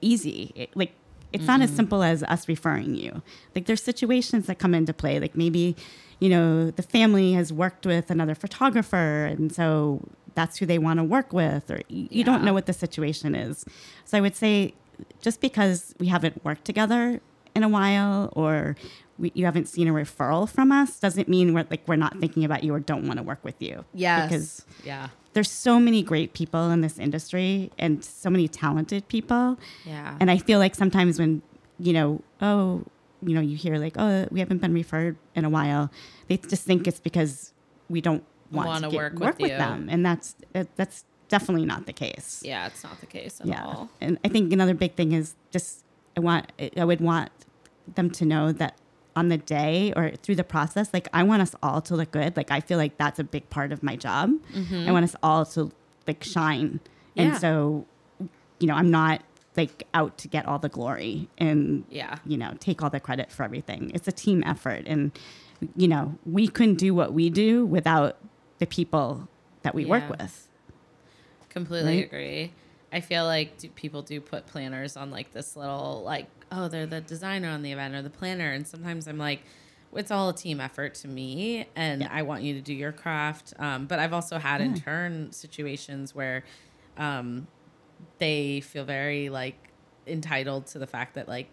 easy. It- like it's not as mm-hmm. simple as us referring you. Like there's situations that come into play. Like maybe, you know, the family has worked with another photographer and so that's who they want to work with or you, you don't know what the situation is. So I would say just because we haven't worked together in a while or we, you haven't seen a referral from us doesn't mean we're like we're not thinking about you or don't want to work with you. Yes. Because yeah. there's so many great people in this industry and so many talented people. Yeah. And I feel like sometimes when, you know, oh, you know, you hear like, oh, we haven't been referred in a while, they just think it's because we don't want Wanna to get- work work, with with, them. And that's that- that's definitely not the case. yeah, it's not the case at Yeah. all. And I think another big thing is just I want I would want them to know that on the day or through the process, like I want us all to look good. Like I feel like that's a big part of my job. Mm-hmm. I want us all to like shine. Yeah. And so, you know, I'm not like out to get all the glory and Yeah. you know, take all the credit for everything. It's a team effort and you know, we couldn't do what we do without the people that we Yeah. work with. Completely Right? agree. I feel like do, people do put planners on like this little like oh they're the designer on the event or the planner and sometimes I'm like it's all a team effort to me and Yeah. I want you to do your craft um, but I've also had in turn situations where um, they feel very like entitled to the fact that like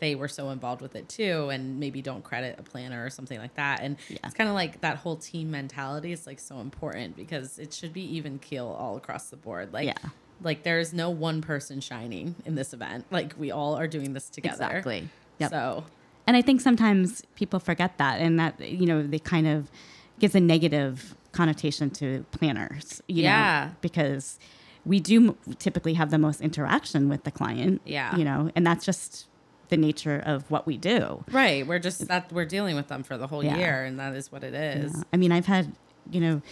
they were so involved with it too and maybe don't credit a planner or something like that and Yeah. it's kind of like that whole team mentality is like so important because it should be even keel all across the board like Yeah. Like there's no one person shining in this event like we all are doing this together Exactly. Yep. so And I think sometimes people forget that, and that you know they kind of gives a negative connotation to planners. You Yeah. know, because we do typically have the most interaction with the client. Yeah. you know, and that's just the nature of what we do. right we're just that we're dealing with them for the whole Yeah. year and that is what it is Yeah. I mean, I've had you know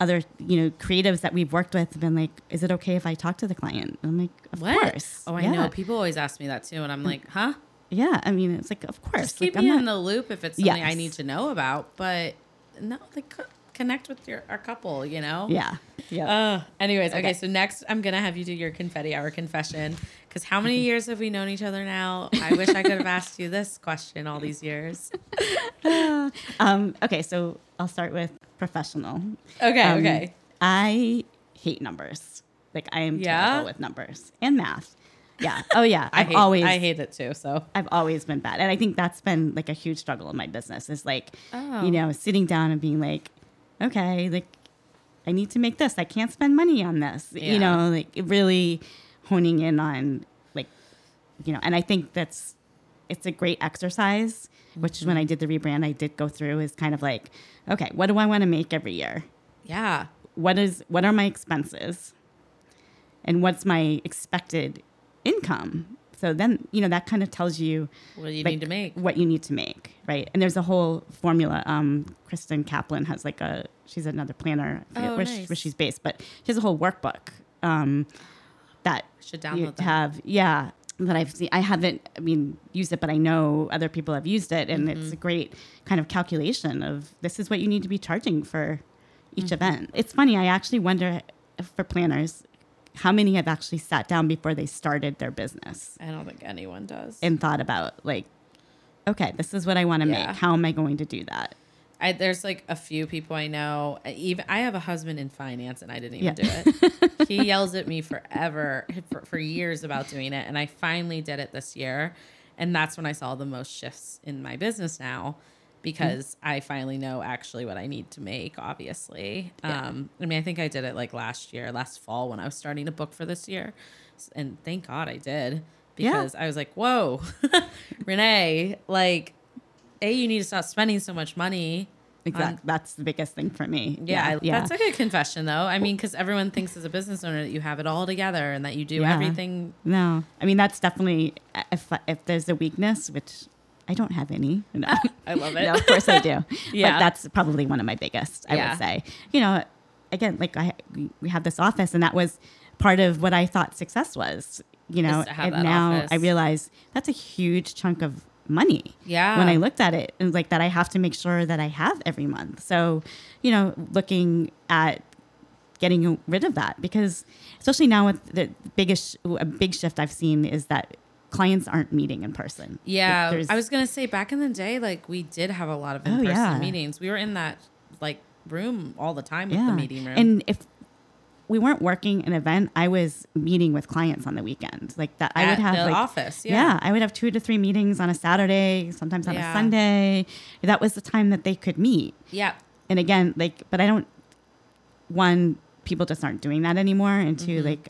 other you know creatives that we've worked with have been like, "Is it okay if I talk to the client?" I'm like, "Of what course." oh i Yeah. know people always ask me that too and i'm like huh Yeah, I mean, it's like, of course. just keep like, me I'm in the loop if it's something i need to know about but no like co- connect with your our couple you know Yeah, yeah. Uh, anyways, okay. Okay. So next, I'm gonna have you do your confetti hour confession. Because how many <laughs> years have we known each other now? I wish I could have asked you this question all these years. <laughs> um, okay, so I'll start with professional. Okay, Um, okay. I hate numbers. Like I am Yeah? terrible with numbers and math. Yeah. Oh yeah. <laughs> I I've hate, always I hate it too. So I've always been bad. And I think that's been like a huge struggle in my business is like, Oh. you know, sitting down and being like, okay, like I need to make this. I can't spend money on this. Yeah. You know, like really honing in on like, you know, and I think that's it's a great exercise, which is when I did the rebrand, I did go through is kind of like, okay, what do I want to make every year? yeah, what is what are my expenses? And what's my expected income? So then you know that kind of tells you what you like, need to make? what you need to make right? And there's a whole formula um kristen kaplan has like a she's another planner Oh, where, she- where she's based but she has a whole workbook um that Should you download that. have yeah that I've seen. I haven't, I mean, used it, but I know other people have used it, and Mm-hmm. it's a great kind of calculation of this is what you need to be charging for each Mm-hmm. event. It's funny. I actually wonder for planners how many have actually sat down before they started their business I don't think anyone does. and thought about like, okay, this is what I want to Yeah. make. How am I going to do that? I, there's like a few people I know. Even I have a husband in finance, and I didn't even Yeah. do it. <laughs> he yells at me forever for, for years about doing it, and I finally did it this year. And that's when I saw the most shifts in my business now because Mm-hmm. I finally know actually what I need to make, obviously. Yeah. Um, I mean, I think I did it like last year, last fall when I was starting to book for this year. And thank God I did Yeah. because I was like, whoa, <laughs> Renee, like, A, you need to stop spending so much money. Exactly. on- That's the biggest thing for me. yeah, I- that's a good confession, though. I mean, because everyone thinks as a business owner that you have it all together and that you do Yeah. everything. No, I mean that's definitely if if there's a weakness, which I don't have any. <laughs> No, I love it. no of course I do. <laughs> Yeah. but that's probably one of my biggest. I Yeah. would say. You know, again, like I we- have this office, and that was part of what I thought success was. You know, Is to have and now office. I realize that's a huge chunk of money. Yeah. When I looked at it, and like that, I have to make sure that I have every month. So, you know, looking at getting rid of that because especially now with the biggest a big shift I've seen is that clients aren't meeting in person. Yeah, Like, I was gonna say back in the day, like we did have a lot of Oh, in-person yeah. meetings. We were in that like room all the time with the meeting room. And if we weren't working an event, I was meeting with clients on the weekend. Like that I would have the like office, yeah. I would have two to three meetings on a Saturday, sometimes on Yeah. a Sunday. That was the time that they could meet. yeah, and again like but i don't one people just aren't doing that anymore and 2 Mm-hmm. like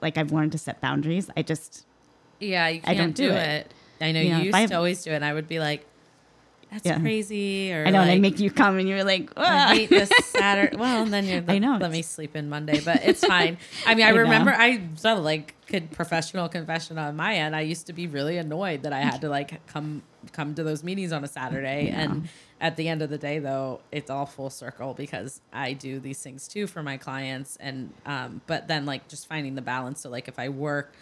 like i've learned to set boundaries i just yeah, you I can't don't do, do it. it. I know You know, you used I- to always do it. and I would be like, "That's Yeah. crazy," or i know and i make you come and you're like I "Ah." hate this <laughs> Saturday. Well, and then you're I know, Let me sleep in Monday, but it's fine. I mean, I, <laughs> I know. remember I so like could professional confession on my end. I used to be really annoyed that I had to like come come to those meetings on a Saturday, and at the end of the day, though, it's all full circle because I do these things too for my clients, and um, but then like just finding the balance. So like if I work,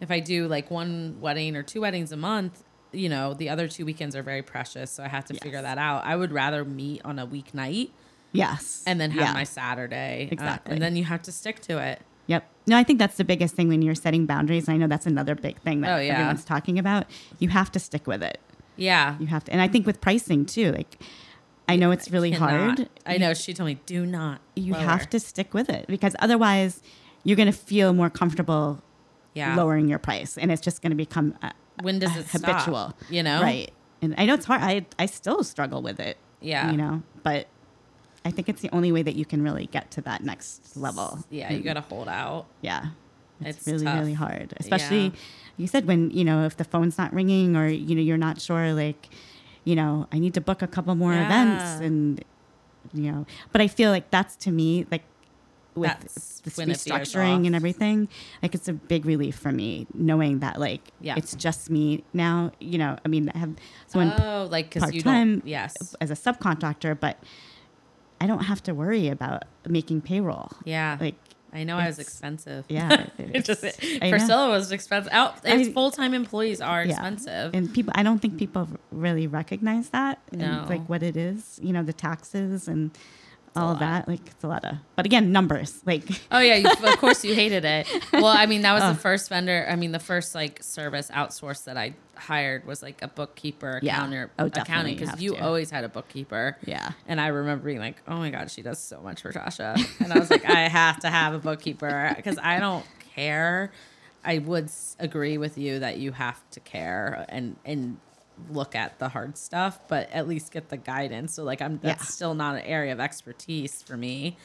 if I do like one wedding or two weddings a month. You know, the other two weekends are very precious, so I have to figure that out. I would rather meet on a weeknight yes and then have Yeah. my Saturday. uh, Exactly. and then you have to stick to it. yep no i think that's the biggest thing when you're setting boundaries and i know that's another big thing that Oh, yeah. everyone's talking about you have to stick with it Yeah. you have to and i think with pricing too like i know it's really Cannot. hard I know. She told me, do not. you lower." have to stick with it because otherwise you're going to feel more comfortable Yeah. lowering your price and it's just going to become a, When does <laughs> it stop? habitual You know? right and i know it's hard i i still struggle with it Yeah. you know but i think it's the only way that you can really get to that next level Yeah. You mm. got to hold out. yeah it's, It's really tough. really hard especially Yeah. you said when you know if the phone's not ringing or you know you're not sure like you know i need to book a couple more Yeah. events and you know but i feel like that's to me like with That's this when it veers restructuring and everything like it's a big relief for me knowing that like Yeah. it's just me now you know i mean i have someone oh, like part-time don't. Yes. as a subcontractor but i don't have to worry about making payroll Yeah. like I know I was expensive. yeah <laughs> It just it's- I know. Priscilla was expensive. Out, full time employees are Yeah. expensive. and people i don't think people really recognize that and, No. like what it is you know the taxes and all of that like it's a lot of but again numbers like <laughs> Oh yeah, you, of course you hated it. Well, I mean that was Oh. the first vendor. I mean the first like service outsource that I hired was like a bookkeeper, Yeah. accountant, Oh, accounting because have you always had a bookkeeper. yeah And I remember being like, "Oh my god, she does so much for Tasha," and I was like, "I have to have a bookkeeper because I don't care." I would agree with you that you have to care and and look at the hard stuff, but at least get the guidance. So like, I'm that's Yeah. still not an area of expertise for me.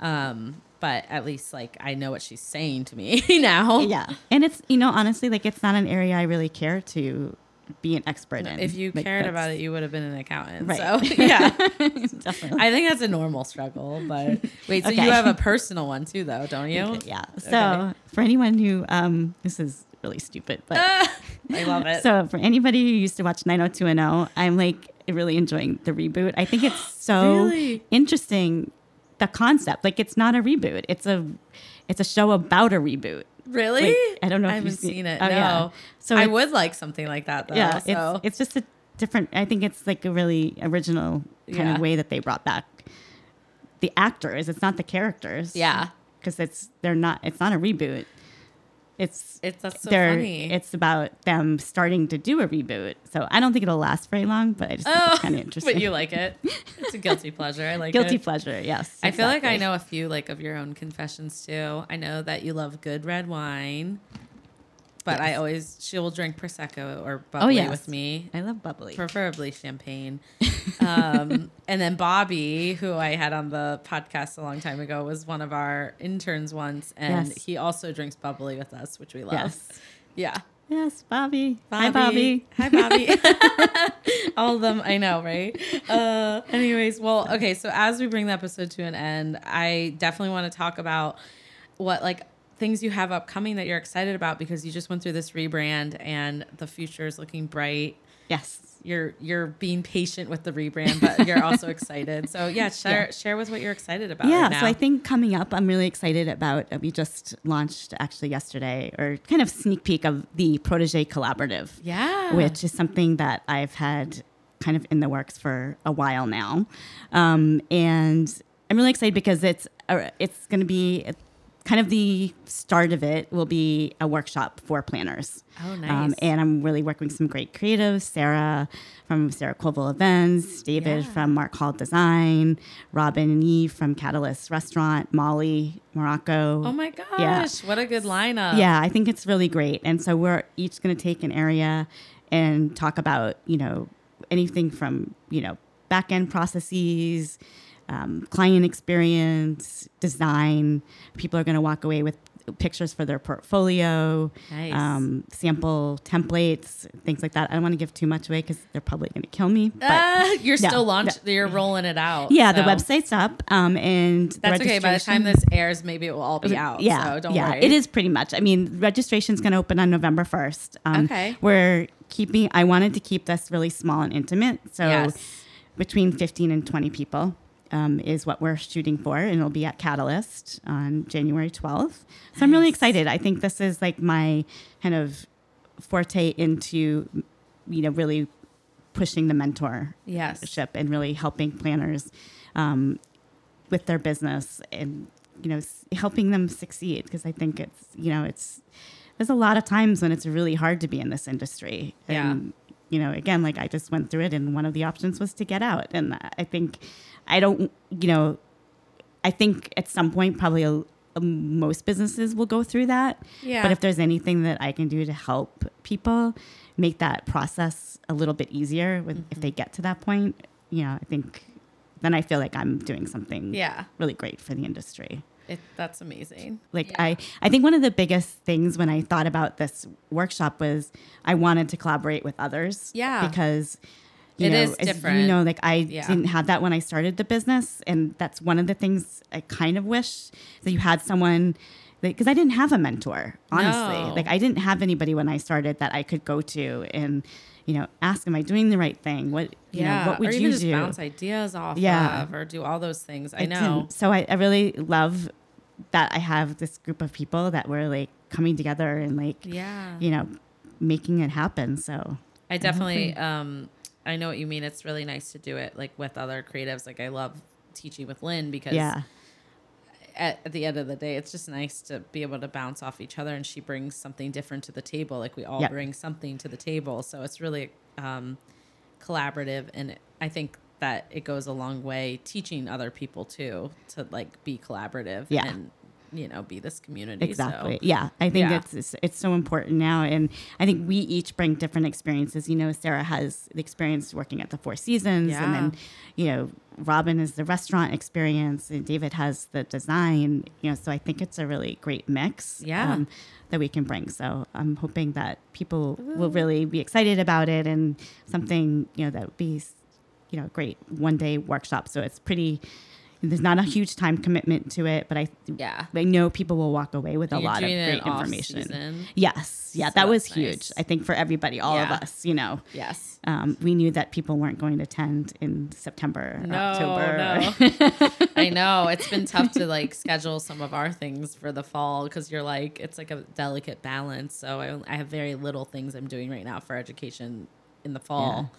Um, but at least like I know what she's saying to me <laughs> now. yeah and it's you know honestly like it's not an area i really care to be an expert in If you Like, cared about it, you would have been an accountant. Right. So <laughs> yeah. definitely I think that's a normal struggle, but <laughs> wait, so Okay. you have a personal one too, though, don't you? yeah so for anyone who um this is really stupid but ah, I love it. <laughs> So for anybody who used to watch 90210, I'm like really enjoying the reboot. I think it's so Really? interesting the concept. Like it's not a reboot. It's a it's a show about a reboot. really? Like, I don't know I haven't you've seen- seen it. Oh, no. yeah. So I would like something like that though. yeah, so. it's it's just a different I think it's like a really original kind Yeah. of way that they brought back the actors. It's not the characters. Yeah. Because it's they're not it's not a reboot. It's It's- that's so funny. It's about them starting to do a reboot. So I don't think it'll last very long, but I just think oh, it's kind of interesting. but you like it. It's a guilty pleasure. I like Guilty it. pleasure, yes. I feel like I know a few like of your own confessions too. I know that you love good red wine. But I always she will drink prosecco or bubbly yes. with me. I love bubbly. preferably champagne. <laughs> um, and then Bobby, who I had on the podcast a long time ago, was one of our interns once, and Yes. he also drinks bubbly with us, which we love. Yes. Yeah. Yes, Bobby. Hi, Bobby. Hi, Bobby. <laughs> <laughs> All of them, I know, right? Uh, anyways, well, okay. So as we bring the episode to an end, I definitely want to talk about what like things you have upcoming that you're excited about because you just went through this rebrand and the future is looking bright Yes. you're you're being patient with the rebrand, but you're also <laughs> excited. So yeah, share Yeah. share with what you're excited about. Yeah, right now. so I think coming up, I'm really excited about. Uh, we just launched actually yesterday, or kind of sneak peek of the Protege Collaborative. yeah, which is something that I've had kind of in the works for a while now, um, and I'm really excited because it's uh, it's going to be kind of the start of it will be a workshop for planners. Oh, Um, nice. and I'm really working with some great creatives, Sarah from Sarah Colville Events, David Yeah. from Mark Hall Design, Robin and Eve from Catalyst Restaurant, Molly Morocco. oh my gosh, Yeah. what a good lineup. Yeah, I think it's really great. And so we're each going to take an area and talk about, you know, anything from, you know, back end processes, um, client experience, design. People are going to walk away with pictures for their portfolio, Nice. um, sample templates, things like that. I don't want to give too much away because they're probably going to kill me. But Ah, you're no, still launch. You're rolling it out. yeah, the website's up. Um, and That's okay. By the time this airs, maybe it will all be out. yeah, so don't yeah, worry. it is pretty much. I mean, registration's going to open on November first. Um, Okay. we're keeping. I wanted to keep this really small and intimate, so Yes. between fifteen and twenty people um, is what we're shooting for, and it'll be at Catalyst on January twelfth. So I'm really excited. I think this is like my kind of forte into, you know, really pushing the mentor Yes. and really helping planners um, with their business and you know s- helping them succeed because I think it's you know it's there's a lot of times when it's really hard to be in this industry Yeah. and you know again like I just went through it and one of the options was to get out and I think I don't you know I think at some point probably a, a, most businesses will go through that Yeah. but if there's anything that I can do to help people make that process a little bit easier with, if mm-hmm. they get to that point, you know, I think then I feel like I'm doing something yeah. really great for the industry. It, that's amazing. Like Yeah. I, I think one of the biggest things when I thought about this workshop was I wanted to collaborate with others. Yeah. Because you It know, is different. You know, like I Yeah. didn't have that when I started the business, and that's one of the things I kind of wish that you had someone. Because I didn't have a mentor, honestly. No. Like I didn't have anybody when I started that I could go to and, you know, ask, "Am I doing the right thing? What, you yeah. know, what would or you even just do?" bounce ideas off Yeah. of, or do all those things. I I know. So I, I really love that I have this group of people that were like coming together and like, Yeah. you know, making it happen. So I definitely um I know what you mean. It's really nice to do it like with other creatives. Like I love teaching with Lynn because yeah, at, at the end of the day, it's just nice to be able to bounce off each other and she brings something different to the table. Like we all Yep. bring something to the table. So it's really um collaborative and I think that it goes a long way teaching other people too to like be collaborative Yeah. and you know be this community. exactly. So, Yeah, I think Yeah. it's, it's it's so important now, and I think we each bring different experiences. You know, Sarah has the experience working at the Four Seasons, and then you know, Robin is the restaurant experience, and David has the design. You know, so I think it's a really great mix. um, Yeah. that we can bring. So I'm hoping that people will really be excited about it and something, you know, that would be, you know, great one day workshop. So it's pretty, there's not a huge time commitment to it, but I, Yeah. I know people will walk away with a lot of doing it in great information. Yes. Yeah. So that was that's huge. nice. I think for everybody, all Yeah. of us, you know, Yes. um, we knew that people weren't going to attend in September, No, October. no. <laughs> I know it's been tough to like schedule some of our things for the fall because you're like it's like a delicate balance. So I, I have very little things I'm doing right now for education in the fall.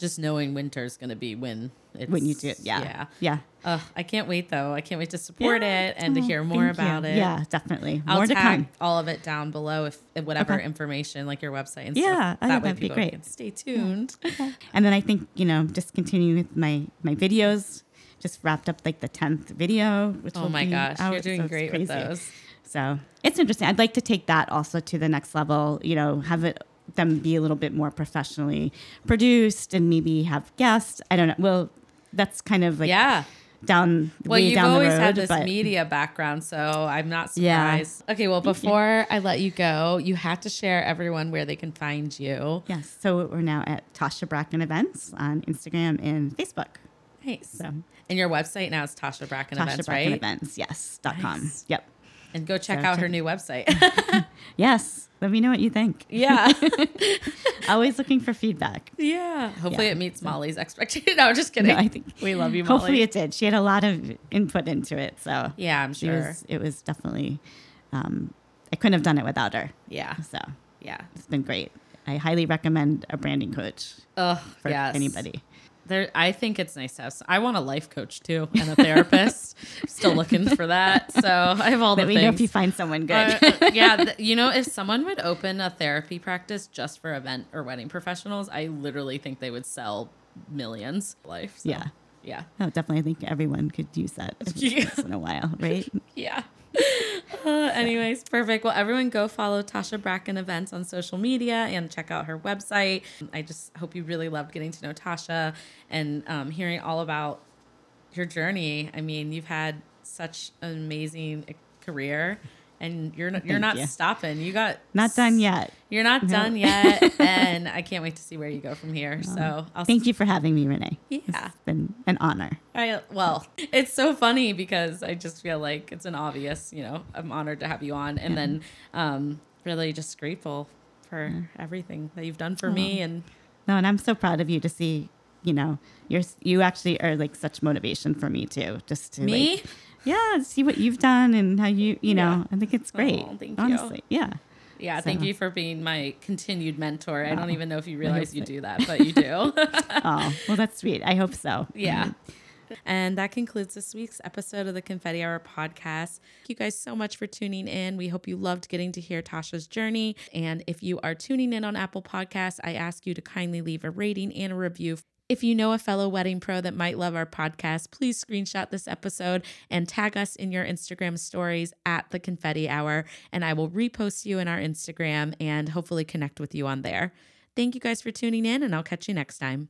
Just knowing winter's going to be when it's when you do it. Yeah. yeah. Yeah. Ugh, I can't wait though. I can't wait to support Yeah. it and to Oh, hear more thank you. about it. Yeah, definitely. I'll more to tag come. all of it down below if if whatever Okay. information like your website and Yeah, stuff. I that think way that'd be great. stay tuned. And then I think, you know, just continuing with my my videos. Just wrapped up like the tenth video, which Oh my gosh, out, you're doing so great with those. So it's interesting. I'd like to take that also to the next level. You know, have it them be a little bit more professionally produced and maybe have guests. I don't know. Well, that's kind of like yeah. down Well, you've down always the road. had this but media background, so I'm not surprised Yeah. Okay, well, before I let you go, you have to share everyone where they can find you. yes, so we're now at Tasha Bracken Events on Instagram and Facebook. Nice. So And your website now is Tasha Bracken Tasha Events, Bracken right? Events, yes, dot com. Yep. And go check So out her check- new website. <laughs> Yes. Let me know what you think. yeah. <laughs> Always looking for feedback. yeah. Hopefully Yeah. it meets Molly's expectations. <laughs> No, I'm just kidding. No, I think we love you, Molly. Hopefully it did. She had a lot of input into it, so yeah, I'm sure. was. It was definitely. Um, I couldn't have done it without her. yeah. So Yeah. it's been great. I highly recommend a branding coach Ugh, for yes. anybody. There, I think it's nice to have. I want a life coach too and a therapist. <laughs> Still looking for that. So I have all the Let me things. know if you find someone good. Uh, yeah, <laughs> th- you know, if someone would open a therapy practice just for event or wedding professionals, I literally think they would sell millions. Life. So, Yeah. Yeah. No, definitely. I think everyone could use that <laughs> Yeah. once in a while, right? Yeah. Uh, <laughs> anyways, perfect. Well, everyone go follow Tasha Bracken events on social media and check out her website. I just hope you really loved getting to know Tasha and um, hearing all about your journey. I mean, you've had such an amazing eh, career and you're not, you're Thank not you. stopping. You got Not done yet. You're not done yet, <laughs> and I can't wait to see where you go from here. So I'll Thank you for having me, Renee. Yeah. It's been an honor. I well, it's so funny because I just feel like it's an obvious, you know, I'm honored to have you on, and then um, really just grateful for everything that you've done for me. And No, and I'm so proud of you to see, you know, you're you actually are like such motivation for me too. Just to Me? like, yeah, see what you've done and how you, you know, Yeah. I think it's great. Oh, thank you. honestly, yeah. yeah, So- thank you for being my continued mentor. I don't even know if you realize you so. do that, but you do. <laughs> oh, well, that's sweet. I hope so. Yeah. And that concludes this week's episode of the Confetti Hour podcast. Thank you guys so much for tuning in. We hope you loved getting to hear Tasha's journey. And if you are tuning in on Apple Podcasts, I ask you to kindly leave a rating and a review. If you know a fellow wedding pro that might love our podcast, please screenshot this episode and tag us in your Instagram stories at the Confetti Hour, and I will repost you in our Instagram and hopefully connect with you on there. Thank you guys for tuning in, and I'll catch you next time.